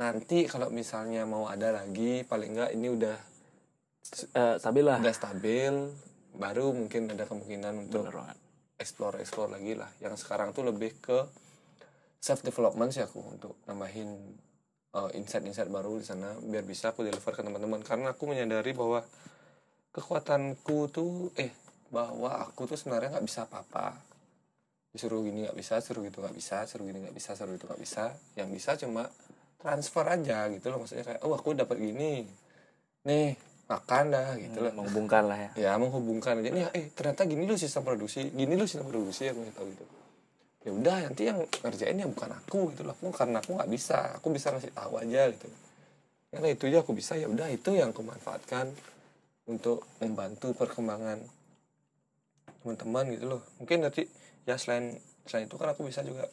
nanti kalau misalnya mau ada lagi paling enggak ini udah Eh, stabil lah. udah stabil baru mungkin ada kemungkinan untuk explore explore lagi lah. Yang sekarang tuh lebih ke self development sih aku untuk nambahin uh, insight-insight baru di sana biar bisa aku deliver ke teman-teman. Karena aku menyadari bahwa kekuatanku tuh eh bahwa aku tuh sebenarnya nggak bisa apa-apa. Disuruh gini nggak bisa suruh gitu nggak bisa suruh gini nggak bisa suruh itu nggak bisa. Yang bisa cuma transfer aja gitu loh. Maksudnya kayak oh aku dapat gini. Nih makan dah gitu loh. menghubungkan lah ya. Ya menghubungkan. Aja nih eh ternyata gini loh sistem produksi gini loh sistem produksi aku nggak tahu gitu. Ya udah nanti yang ngerjain yang bukan aku gitu loh. Aku karena aku nggak bisa aku bisa ngasih tahu aja gitu. Karena itu aja aku bisa ya udah itu yang aku manfaatkan untuk membantu perkembangan teman-teman gitu loh. Mungkin nanti ya selain selain itu kan aku bisa juga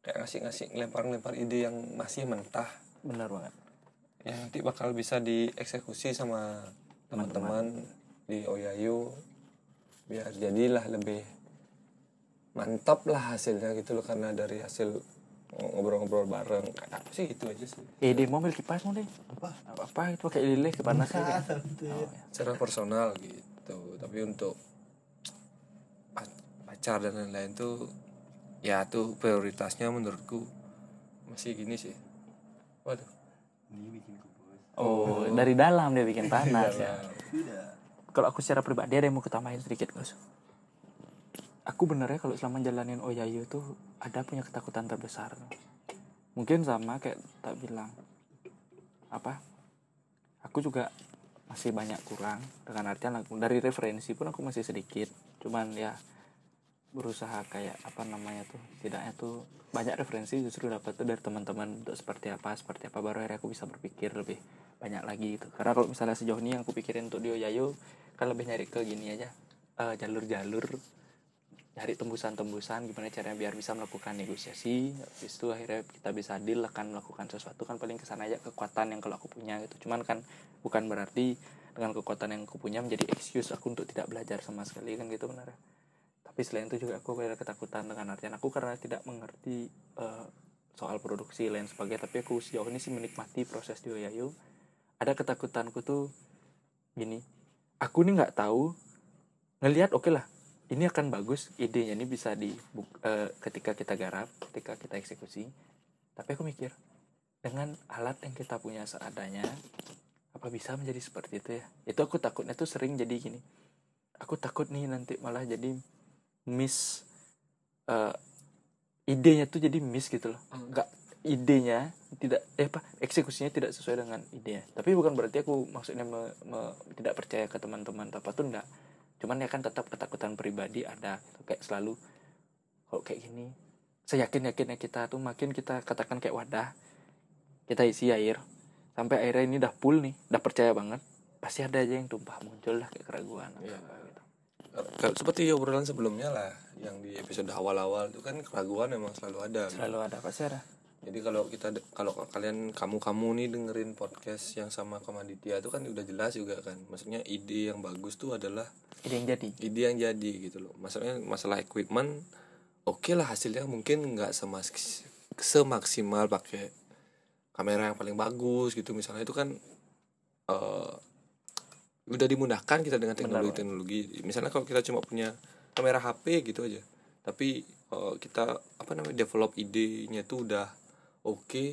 kayak ngasih-ngasih ngelempar-ngelempar ide yang masih mentah. Benar banget yang nanti bakal bisa dieksekusi sama teman-teman di Oyayu biar jadilah lebih mantap lah hasilnya gitu loh karena dari hasil ngobrol-ngobrol bareng. Kayak aku sih itu aja sih. Eh di mobil kipas mau deh apa? Apa apa itu? Pakai lilin kepanas aja santai secara personal gitu. Tapi untuk pa- pacar dan lain-lain tuh ya tuh prioritasnya menurutku masih gini sih. Waduh ini bikin kubus oh dari dalam dia bikin panas ya. Kalau aku secara pribadi ada yang mau ketambahin sedikit guys aku benernya kalau selama jalanin Oyayu tuh ada punya ketakutan terbesar. Mungkin sama kayak tak bilang. Apa? Aku juga masih banyak kurang. Dengan artian aku dari referensi pun aku masih sedikit. Cuman ya berusaha kayak apa namanya tuh tidaknya tuh banyak referensi justru dapat tuh dari teman-teman untuk seperti apa seperti apa baru akhirnya aku bisa berpikir lebih banyak lagi gitu. Karena kalau misalnya sejauh ini yang aku pikirin untuk di Oyayo kan lebih nyari ke gini aja eh, jalur-jalur nyari tembusan-tembusan gimana caranya biar bisa melakukan negosiasi. Habis itu akhirnya kita bisa deal akan melakukan sesuatu kan paling ke sana aja kekuatan yang kalau aku punya gitu. Cuman kan bukan berarti dengan kekuatan yang aku punya menjadi excuse aku untuk tidak belajar sama sekali kan gitu benar tapi selain itu juga aku ada ketakutan dengan artian aku karena tidak mengerti eh, soal produksi lain sebagainya. Tapi aku sejauh ini sih menikmati proses di Oyayu. Ada ketakutanku tuh gini aku nih nggak tahu ngelihat oke lah ini akan bagus idenya ini bisa di buk- eh, ketika kita garap ketika kita eksekusi. Tapi aku mikir dengan alat yang kita punya seadanya apa bisa menjadi seperti itu ya? Itu aku takutnya tuh sering jadi gini. Aku takut nih nanti malah jadi miss eh, idenya tuh jadi miss gitu loh. Nggak idenya tidak eh apa eksekusinya tidak sesuai dengan idenya tapi bukan berarti aku maksudnya me- me- tidak percaya ke teman-teman apa tuh enggak cuman ya kan tetap ketakutan pribadi ada kayak selalu kalau kayak gini? Seyakin yakinnya kita tuh makin kita katakan kayak wadah kita isi air sampai airnya ini udah full nih udah percaya banget pasti ada aja yang tumpah muncul lah kayak keraguan apa. Kalau- seperti obrolan sebelumnya lah yang di episode awal-awal itu kan keraguan memang selalu ada. Selalu ada pasti ada. Jadi kalau kita kalau kalian kamu kamu nih dengerin podcast yang sama Komaditia itu kan udah jelas juga kan. Maksudnya ide yang bagus tuh adalah ide yang jadi. ide yang jadi gitu loh. Maksudnya masalah equipment oke lah hasilnya mungkin nggak semas semaksimal pakai kamera yang paling bagus gitu. Misalnya itu kan eh udah dimudahkan kita dengan teknologi teknologi. Misalnya kalau kita cuma punya kamera HP gitu aja tapi eh, kita apa namanya develop idenya tuh udah oke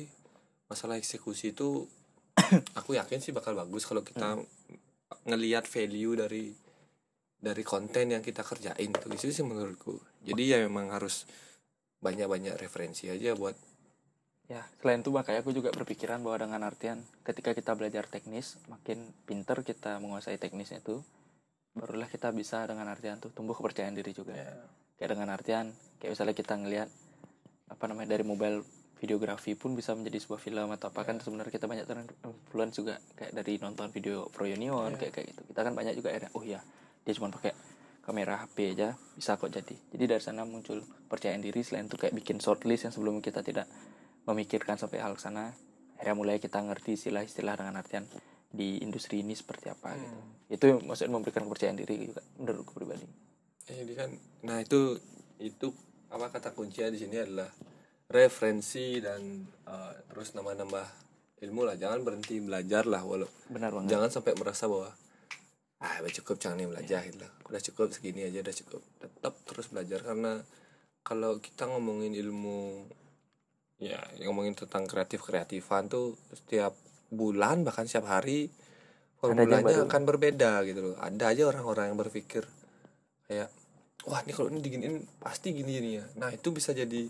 masalah eksekusi itu aku yakin sih bakal bagus kalau kita ngelihat value dari dari konten yang kita kerjain tuh itu sih menurutku. Jadi ya memang harus banyak-banyak referensi aja buat Ya, selain itu makanya aku juga berpikiran bahwa dengan artian ketika kita belajar teknis, makin pinter kita menguasai teknisnya itu, barulah kita bisa dengan artian tuh tumbuh kepercayaan diri juga. Kayak dengan artian, kayak misalnya kita ngelihat apa namanya dari mobile videografi pun bisa menjadi sebuah film atau apa kan sebenarnya kita banyak terinfluence juga kayak dari nonton video Pro Union kayak kayak gitu. Kita kan banyak juga akhirnya oh ya, dia cuma pakai kamera HP aja bisa kok jadi. Jadi dari sana muncul percayaan diri selain itu kayak bikin shortlist yang sebelumnya kita tidak memikirkan sampai hal sana. Akhirnya mulai kita ngerti istilah-istilah dengan artian di industri ini seperti apa gitu. Itu maksudnya memberikan kepercayaan diri juga menurutku pribadi. Eh, jadi kan nah itu itu apa kata kuncinya di sini adalah referensi dan eh, terus nambah-nambah ilmu lah. Jangan berhenti belajar lah walau benar banget. jangan sampai merasa bahwa ah udah cukup jangan nih belajar gitu lah. Udah cukup segini aja udah cukup. Tetap terus belajar karena kalau kita ngomongin ilmu ya ngomongin tentang kreatif kreatifan tuh setiap bulan bahkan setiap hari formulanya akan berbeda gitu loh. Ada aja orang-orang yang berpikir kayak wah ini kalau ini diginiin pasti gini gini ya. Nah itu bisa jadi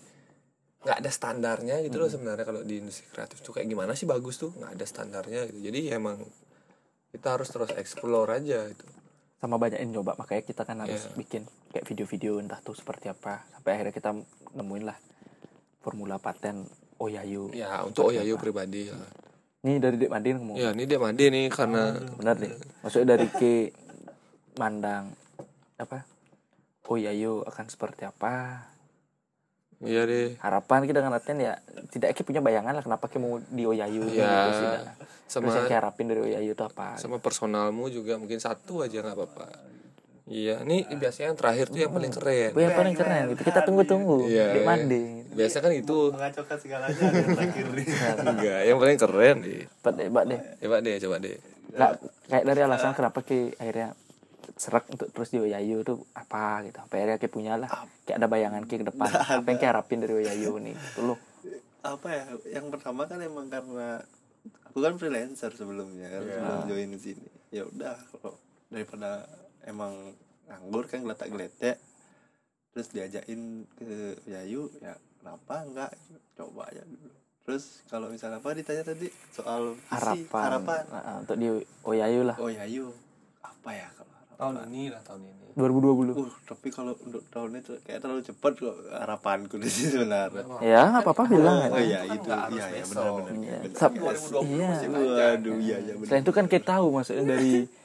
nggak ada standarnya gitu loh sebenarnya kalau di industri kreatif tuh. Kayak gimana sih bagus tuh? Nggak ada standarnya gitu. Jadi ya emang kita harus terus explore aja gitu. Sama banyak yang coba. Makanya kita kan harus Iya. bikin kayak video-video entah tuh seperti apa. Sampai akhirnya kita nemuin lah formula paten Oyayu. Ya untuk Oyayu pribadi ya. ini dari Dek Madin ngomong ya ini dia mandi nih karena benar deh maksudnya dari ke mandang apa? Oyayu akan seperti apa? Iya deh. Harapan kita dengan artian ya tidak kita punya bayangan lah kenapa kita mau di Oyayu Ya, gitu sih sama- terus yang harapin dari Oyayu itu apa? sama personalmu juga mungkin satu aja nggak apa-apa iya ini biasanya yang terakhir tuh yang paling keren. Gue yang paling keren gitu. Kita tunggu-tunggu Iya, di mandi. Biasa kan itu. Mengacaukan segalanya yang terakhir nih. Enggak yang paling keren deh Hebat deh, hebat deh. coba deh coba deh. Nggak, kayak dari alasan kenapa ki akhirnya serak untuk terus di Oyayu tuh apa gitu. Sampai akhirnya ki punya lah. Kayak ada bayangan ki ke depan. apa yang ki harapin dari Oyayu nih? Gitu loh. apa ya? Yang pertama kan emang karena aku kan freelancer sebelumnya kan sebelum join di sini. Ya udah kalau daripada emang nganggur kan geletak geletek terus diajakin ke Yayu ya kenapa enggak coba aja dulu terus kalau misalnya apa ditanya tadi soal visi, Harapan, harapan Nah, untuk di Oyayu lah oh Yayu apa ya kalau harapan tahun ini lah tahun ini 2020. Uh, tapi kalau untuk tahun itu kayak terlalu cepat kok harapanku di sini sebenarnya. Ya, nggak apa-apa bilang Oh aja. iya itu, iya iya benar-benar. Iya. Betul. Sab- iya. Waduh, iya iya benar. Selain itu kan kita tahu maksudnya dari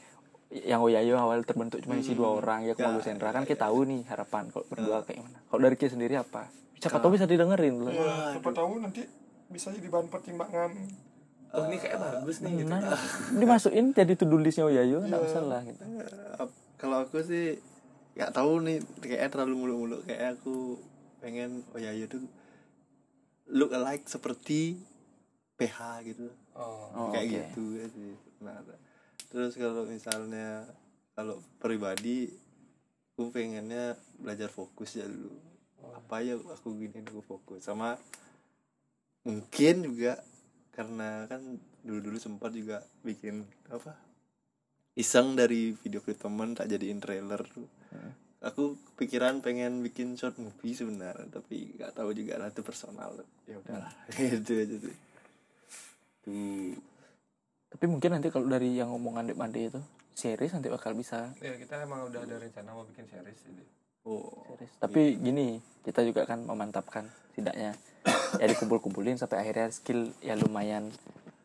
yang Oyayu awal terbentuk cuma isi dua orang ya Ya, Kumagu Sendra kan kita tahu nih harapan kalau berdua kayak gimana. Kalau dari kita sendiri apa? Siapa tahu bisa didengerin loh. siapa tahu nanti bisa jadi bahan pertimbangan oh ini kayak bagus nih gitu Nah, dimasukin jadi to do listnya Oyayu nggak masalah gitu. Ap- Kalau aku sih nggak tahu nih kayaknya terlalu mulu-mulu kayak aku pengen oh ya itu look alike seperti PH gitu. oh Oh, kayak oke. gitu ya sih. Nah, terus kalau misalnya kalau pribadi aku pengennya belajar fokus ya dulu. Apa ya aku gini aku fokus? Sama mungkin juga karena kan dulu-dulu sempat juga bikin apa iseng dari video klip temen tak jadiin trailer. Tuh aku pikiran pengen bikin short movie sebenarnya tapi nggak tahu juga lah itu personal. Ya udahlah. Itu aja sih. Tuh tapi mungkin nanti kalau dari yang omongan Dek Mande itu series nanti bakal bisa. Ya kita emang udah ada rencana mau bikin series ini. Oh. Series. Tapi gini kita juga kan memantapkan tidaknya ya dikumpul-kumpulin sampai akhirnya skill ya lumayan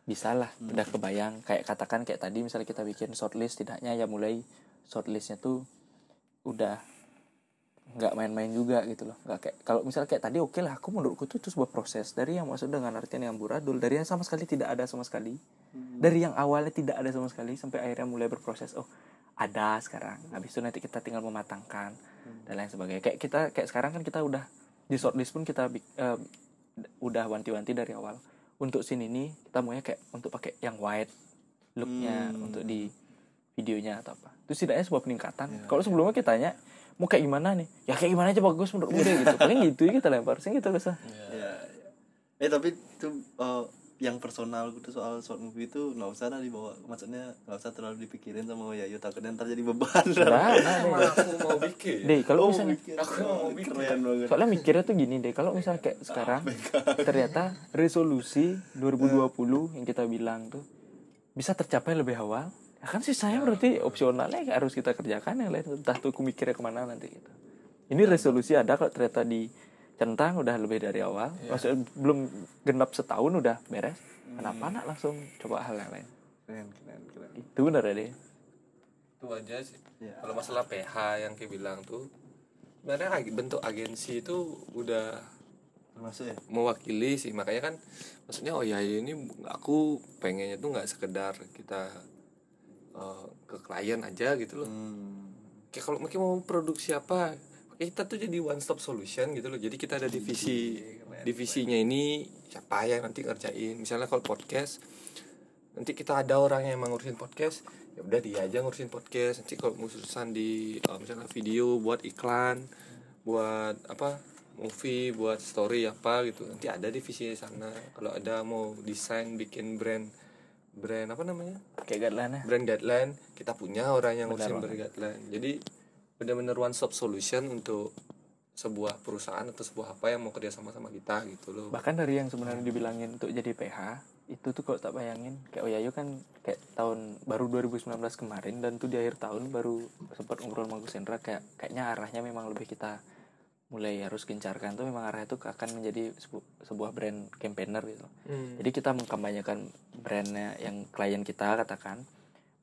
bisa lah. Udah kebayang kayak katakan kayak tadi misalnya kita bikin shortlist tidaknya ya mulai shortlistnya tuh udah nggak main-main juga gitu loh. Nggak kayak kalau misalnya kayak tadi oke lah aku menurutku tuh itu sebuah proses. Dari yang maksud dengan artian yang buradul dari yang sama sekali tidak ada sama sekali. Dari yang awalnya tidak ada sama sekali sampai akhirnya mulai berproses oh ada sekarang. Habis itu nanti kita tinggal mematangkan dan lain sebagainya. Kayak kita kayak sekarang kan kita udah di shortlist pun kita eh, udah wanti-wanti dari awal. Untuk scene ini kita maunya kayak untuk pakai yang white looknya untuk di videonya atau apa. Itu setidaknya sebuah peningkatan. Kalau sebelumnya kita tanya mau kayak gimana nih ya kayak gimana aja bagus menurut gue gitu paling gitu ya kita lempar sih gitu kesah ya, ya. eh tapi itu eh, yang personal gitu soal short movie itu nggak usah lah dibawa maksudnya nggak usah terlalu dipikirin sama Yayu takutnya ntar jadi beban nah, nah, deh. aku mau bikin deh kalau Oh, misalnya mikir. Aku mau bikin. keren banget soalnya mikirnya tuh gini deh kalau misalnya kayak sekarang ternyata resolusi 2020 yang kita bilang tuh bisa tercapai lebih awal ya kan sih saya berarti opsionalnya harus kita kerjakan yang lain entah tuh aku mikirnya ke mana nanti gitu. Ini resolusi ada kalau ternyata di centang udah lebih dari awal. Maksudnya belum genap setahun udah beres. Kenapa nak langsung coba hal yang lain? Keren keren keren. Itu bener ya deh itu aja sih. Ya. kalau masalah PH yang kayak bilang tuh sebenarnya bentuk agensi itu udah termasuk ya? mewakili sih. Makanya kan maksudnya oh ya ini aku pengennya tuh nggak sekedar kita eh, ke klien aja gitu loh. Hmm. kayak kalau mungkin mau produksi apa kayak kita tuh jadi one stop solution gitu loh. Jadi kita ada divisi divisinya ini siapa yang nanti ngerjain. Misalnya kalau podcast nanti kita ada orang yang emang ngurusin podcast ya udah dia aja ngurusin podcast. Nanti kalau ngurusan di eh, misalnya video buat iklan buat apa movie buat story apa gitu. Nanti ada divisi di sana. Kalau ada mau desain bikin brand brand apa namanya? Kayak guideline brand guideline kita punya orang yang ngurusin brand guideline jadi benar-benar one stop solution untuk sebuah perusahaan atau sebuah apa yang mau kerja sama sama kita gitu loh. Bahkan dari yang sebenarnya dibilangin untuk jadi PH itu tuh kalau tak bayangin. Kayak Oyayu kan kayak tahun baru 2019 kemarin dan tuh di akhir tahun baru sempat ngobrol sama Gus Hendra kayak kayaknya arahnya memang lebih kita mulai harus gencarkan tuh memang arahnya tuh akan menjadi sebu- sebuah brand campaigner gitu. Hmm. jadi kita mengkampanyekan brandnya yang klien kita katakan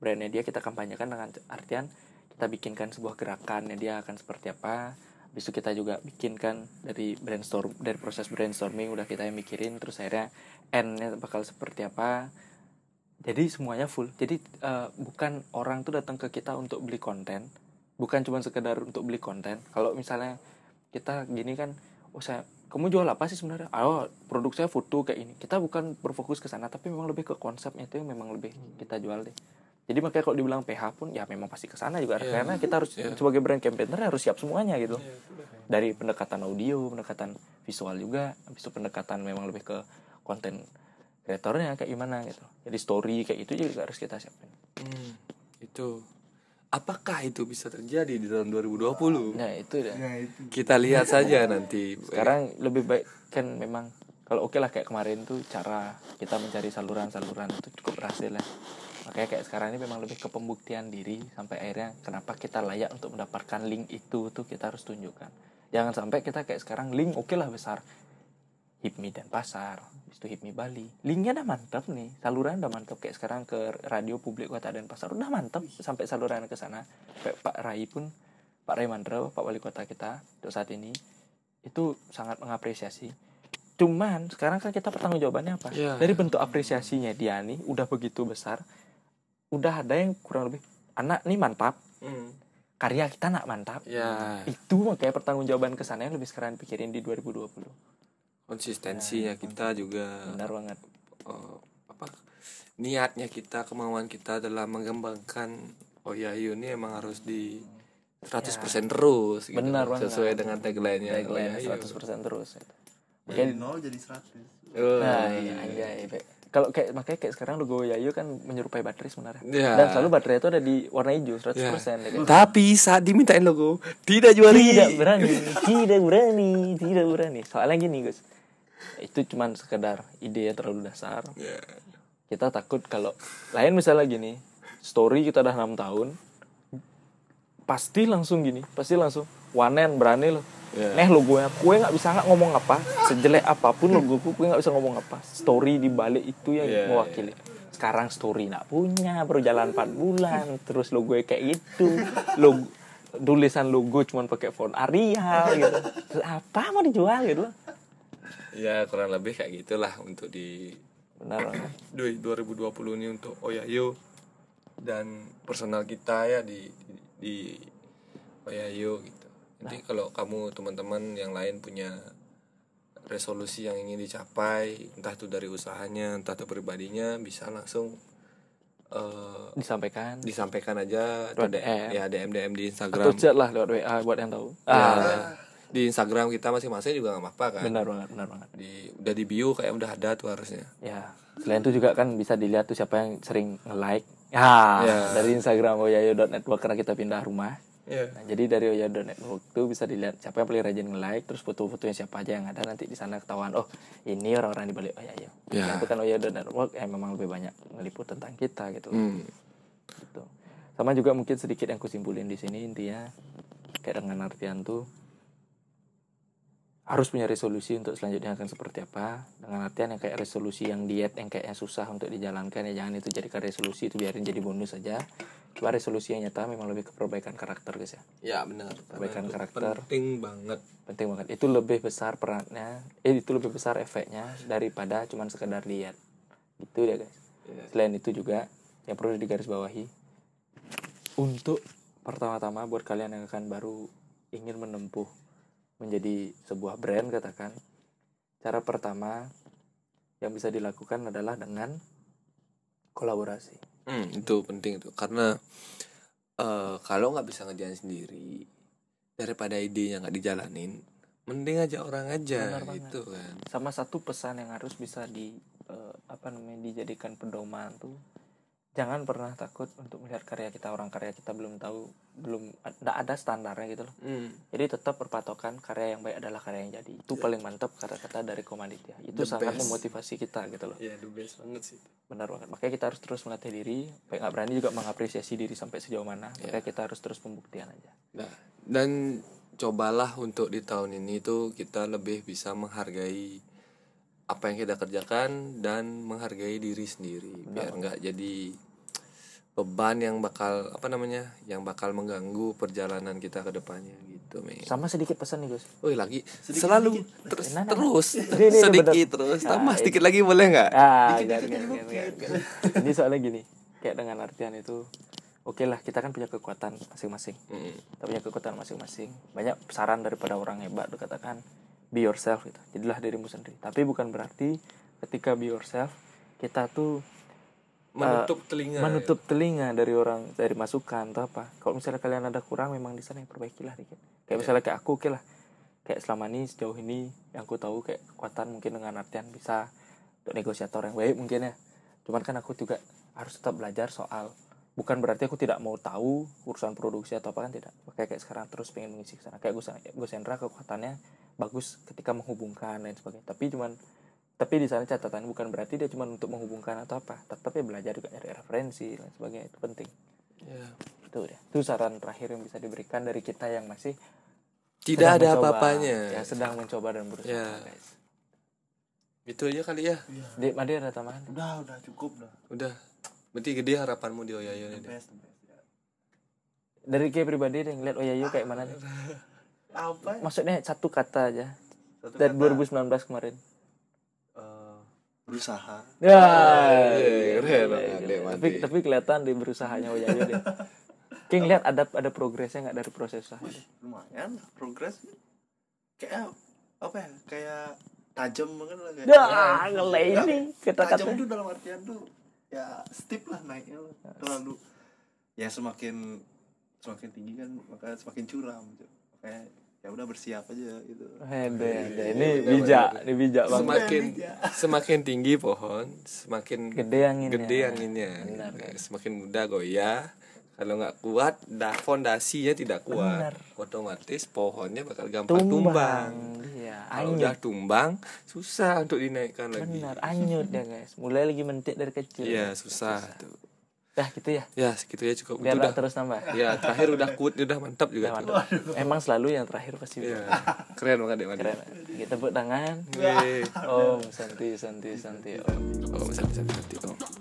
brandnya dia kita kampanyekan dengan artian kita bikinkan sebuah gerakan yang dia akan seperti apa. Habis itu kita juga bikinkan dari brainstorm dari proses brainstorming udah kita yang mikirin terus akhirnya endnya bakal seperti apa. Jadi semuanya full. Jadi eh, bukan orang tuh datang ke kita untuk beli konten bukan cuma sekedar untuk beli konten. Kalau misalnya kita gini kan oh saya kamu jual apa sih sebenarnya? Oh produk saya foto kayak ini kita bukan berfokus ke sana tapi memang lebih ke konsepnya itu yang memang lebih kita jual deh. Jadi makanya kalau dibilang PH pun ya memang pasti ke sana juga. Iya. karena kita harus Iya. sebagai brand campaigner harus siap semuanya gitu. Iya, dari pendekatan audio pendekatan visual juga habis itu pendekatan memang lebih ke konten kreatornya kayak gimana gitu. Jadi story kayak itu juga harus kita siapin. Hmm, itu apakah itu bisa terjadi di tahun 2020 nah itu deh nah itu. Kita lihat saja nanti. Sekarang lebih baik kan memang kalau oke lah kayak kemarin tuh cara kita mencari saluran-saluran itu cukup berhasil ya makanya kayak sekarang ini memang lebih ke pembuktian diri sampai akhirnya kenapa kita layak untuk mendapatkan link itu tuh kita harus tunjukkan. Jangan sampai kita kayak sekarang link oke lah besar HIPMI dan pasar habis itu HIPMI Bali. Linknya udah mantap nih saluran udah mantap kayak sekarang ke radio publik kota dan pasar udah mantap sampai saluran ke sana. Kayak Pak Rai pun Pak Rai Mandro Pak Wali Kota kita untuk saat ini itu sangat mengapresiasi. Cuman sekarang kan kita pertanggung jawabannya apa? Iya. dari bentuk apresiasinya dia nih udah begitu besar udah ada yang kurang lebih anak nih mantap. Hmm, karya kita nak mantap. Ya itu makanya pertanggungjawaban ke sana yang lebih sekarang pikirin di 2020 konsistensinya kita juga benar banget eh, apa niatnya kita kemauan kita dalam mengembangkan Oyayu ini emang harus di 100% terus gitu. Benar banget. sesuai dengan tagline-nya tagline Oyayu. 100% terus gitu. dari nol jadi 100 Oh, nah iya anjay Be. kalau kayak makanya kayak sekarang logo Yayu kan menyerupai baterai sebenarnya Ya. dan selalu baterai itu ada di warna hijau 100% Ya. ya kan? Tapi saat dimintain logo tidak jual tidak berani tidak berani tidak berani soalnya gini Gus itu cuman sekedar ide yang terlalu dasar. Ya. kita takut kalau lain misalnya gini story kita udah enam tahun pasti langsung gini pasti langsung wanen berani loh Ya. neh logonya kue nggak bisa nggak ngomong apa sejelek apa pun logoku kue nggak bisa ngomong apa. Story di balik itu yang Ya, mewakili. sekarang story nggak punya baru jalan 4 bulan terus logo kayak gitu. Logo tulisan logo cuman pakai font Arial gitu. Terus apa mau dijual gitu? loh Ya kurang lebih kayak gitulah untuk di benar banget. Dui 2020 ini untuk Oyayo dan personal kita ya di di, di Oyayo gitu. Nanti kalau kamu teman-teman yang lain punya resolusi yang ingin dicapai, entah itu dari usahanya, entah itu pribadinya, bisa langsung eh, disampaikan. disampaikan aja atau DM, ya DM DM di atau Instagram. chat lah lewat WA buat yang tahu. Ya, ah di Instagram kita masing-masing juga nggak apa-apa kan. benar banget benar banget Di udah di bio kayak udah ada tuh harusnya. ya selain itu juga kan bisa dilihat tuh siapa yang sering nge-like ya Ya. dari Instagram oyayo.network karena kita pindah rumah Iya. nah, jadi dari oyayo.network tuh bisa dilihat siapa yang paling rajin nge-like terus foto-fotonya siapa aja yang ada nanti di sana ketahuan oh ini orang-orang di balik oyayo Ya. nah, itu kan oyayo.network yang memang lebih banyak ngeliput tentang kita gitu. Hmm. gitu. Sama juga mungkin sedikit yang kusimpulin di sini intinya kayak dengan artian tuh harus punya resolusi untuk selanjutnya akan seperti apa dengan artian yang kayak resolusi yang diet yang kayaknya susah untuk dijalankan ya jangan itu jadikan resolusi itu biarin jadi bonus saja cuma resolusi yang nyata memang lebih ke perbaikan karakter guys ya Ya benar. Perbaikan karakter. penting banget. penting banget itu lebih besar perannya eh itu lebih besar efeknya daripada cuman sekedar diet itu ya guys Iya. selain itu juga yang perlu digarisbawahi untuk pertama-tama buat kalian yang akan baru ingin menempuh menjadi sebuah brand katakan cara pertama yang bisa dilakukan adalah dengan kolaborasi Hmm, itu penting itu karena eh kalau nggak bisa ngerjain sendiri daripada idenya nggak dijalanin, mending aja orang aja Benar banget. gitu kan. sama satu pesan yang harus bisa di eh, apa namanya dijadikan pedoman tuh jangan pernah takut untuk melihat karya kita orang karya kita belum tahu belum ada ada standarnya gitu loh. Hmm. jadi tetap berpatokan karya yang baik adalah karya yang jadi. Itu paling mantap kata-kata dari komandit ya itu The sangat best. memotivasi kita gitu loh. Ya, the best banget sih. benar banget. Makanya kita harus terus melatih diri baik nggak berani juga mengapresiasi diri sampai sejauh mana. Makanya kita harus terus pembuktian aja. Nah, dan cobalah untuk di tahun ini tuh kita lebih bisa menghargai apa yang kita kerjakan dan menghargai diri sendiri. Biar nggak jadi beban yang bakal apa namanya yang bakal mengganggu perjalanan kita ke depannya gitu men. sama sedikit pesan nih Gus Woi lagi selalu terus Nah, nah, nah. terus Ini, ini, sedikit bener. terus Nah, tambah ini. sedikit lagi boleh nggak? ah jangan, jangan, jangan, jangan. ini soalnya gini kayak dengan artian itu oke lah kita kan punya kekuatan masing-masing Mm. kita punya kekuatan masing-masing banyak saran daripada orang hebat tuh katakan be yourself gitu jadilah dirimu sendiri tapi bukan berarti ketika be yourself kita tuh Menutup telinga. menutup telinga dari orang dari masukan atau apa. Kalau misalnya kalian ada kurang memang di sana yang perbaikilah dikit. Kayak misalnya kayak aku oke lah kayak selama ini sejauh ini yang aku tahu kayak kekuatan mungkin dengan artian bisa untuk negosiator yang baik mungkin ya. Cuman kan aku juga harus tetap belajar soal bukan berarti aku tidak mau tahu urusan produksi atau apa kan tidak. Kayak kayak sekarang terus pengen mengisi ke sana. Kayak Gus Gus Hendra kekuatannya bagus ketika menghubungkan dan sebagainya. Tapi cuman tapi di sana catatan bukan berarti dia cuma untuk menghubungkan atau apa tetap ya belajar juga nyari referensi dan sebagainya itu penting Ya. itu deh itu saran terakhir yang bisa diberikan dari kita yang masih Tidak ada mencoba, apa-apanya. ya sedang mencoba dan berusaha Ya. guys Itu aja kali ya. Dek Made ada tambahan udah udah cukup dah Udah. Berarti gede harapanmu di Oyayo the ini. best the best ya. dari kayak pribadi yang ngeliat Oyayo kayak mana nih apa ya? maksudnya satu kata aja Satu dari kata, 2019 kemarin berusaha ya banget, Dek tapi tapi kelihatan di berusahanya Oyayo deh Kayak ngeliat ada ada progresnya nggak dari proses usaha deh. lumayan progres kayak apa ya kayak tajam banget lah kayak Ya, ngelay ini kata-kata. tajam tuh dalam artian tuh ya steep lah naiknya lah. terlalu ya semakin semakin tinggi kan maka semakin curam gitu. makanya ya udah bersiap aja gitu. Hede, hede. Ini bijak, ini bijak banget. semakin semakin tinggi pohon semakin Gede anginnya. gede anginnya. Semakin mudah goyah kalau nggak kuat dah fondasinya tidak kuat. Otomatis pohonnya bakal gampang tumbang, Iya, kalau udah tumbang susah untuk dinaikkan lagi. Benar, anyut ya guys. Mulai lagi mentik dari kecil. iya susah tuh Dah gitu ya. ya segitu ya cukup Biar udah terus nambah. ya terakhir udah kuat udah mantap juga tuh Emang selalu yang terakhir pasti Iya, keren banget deh keren. Kita tepuk tangan. Om, santi, santi, santi. Om. Oh, santai santai santai. Oh.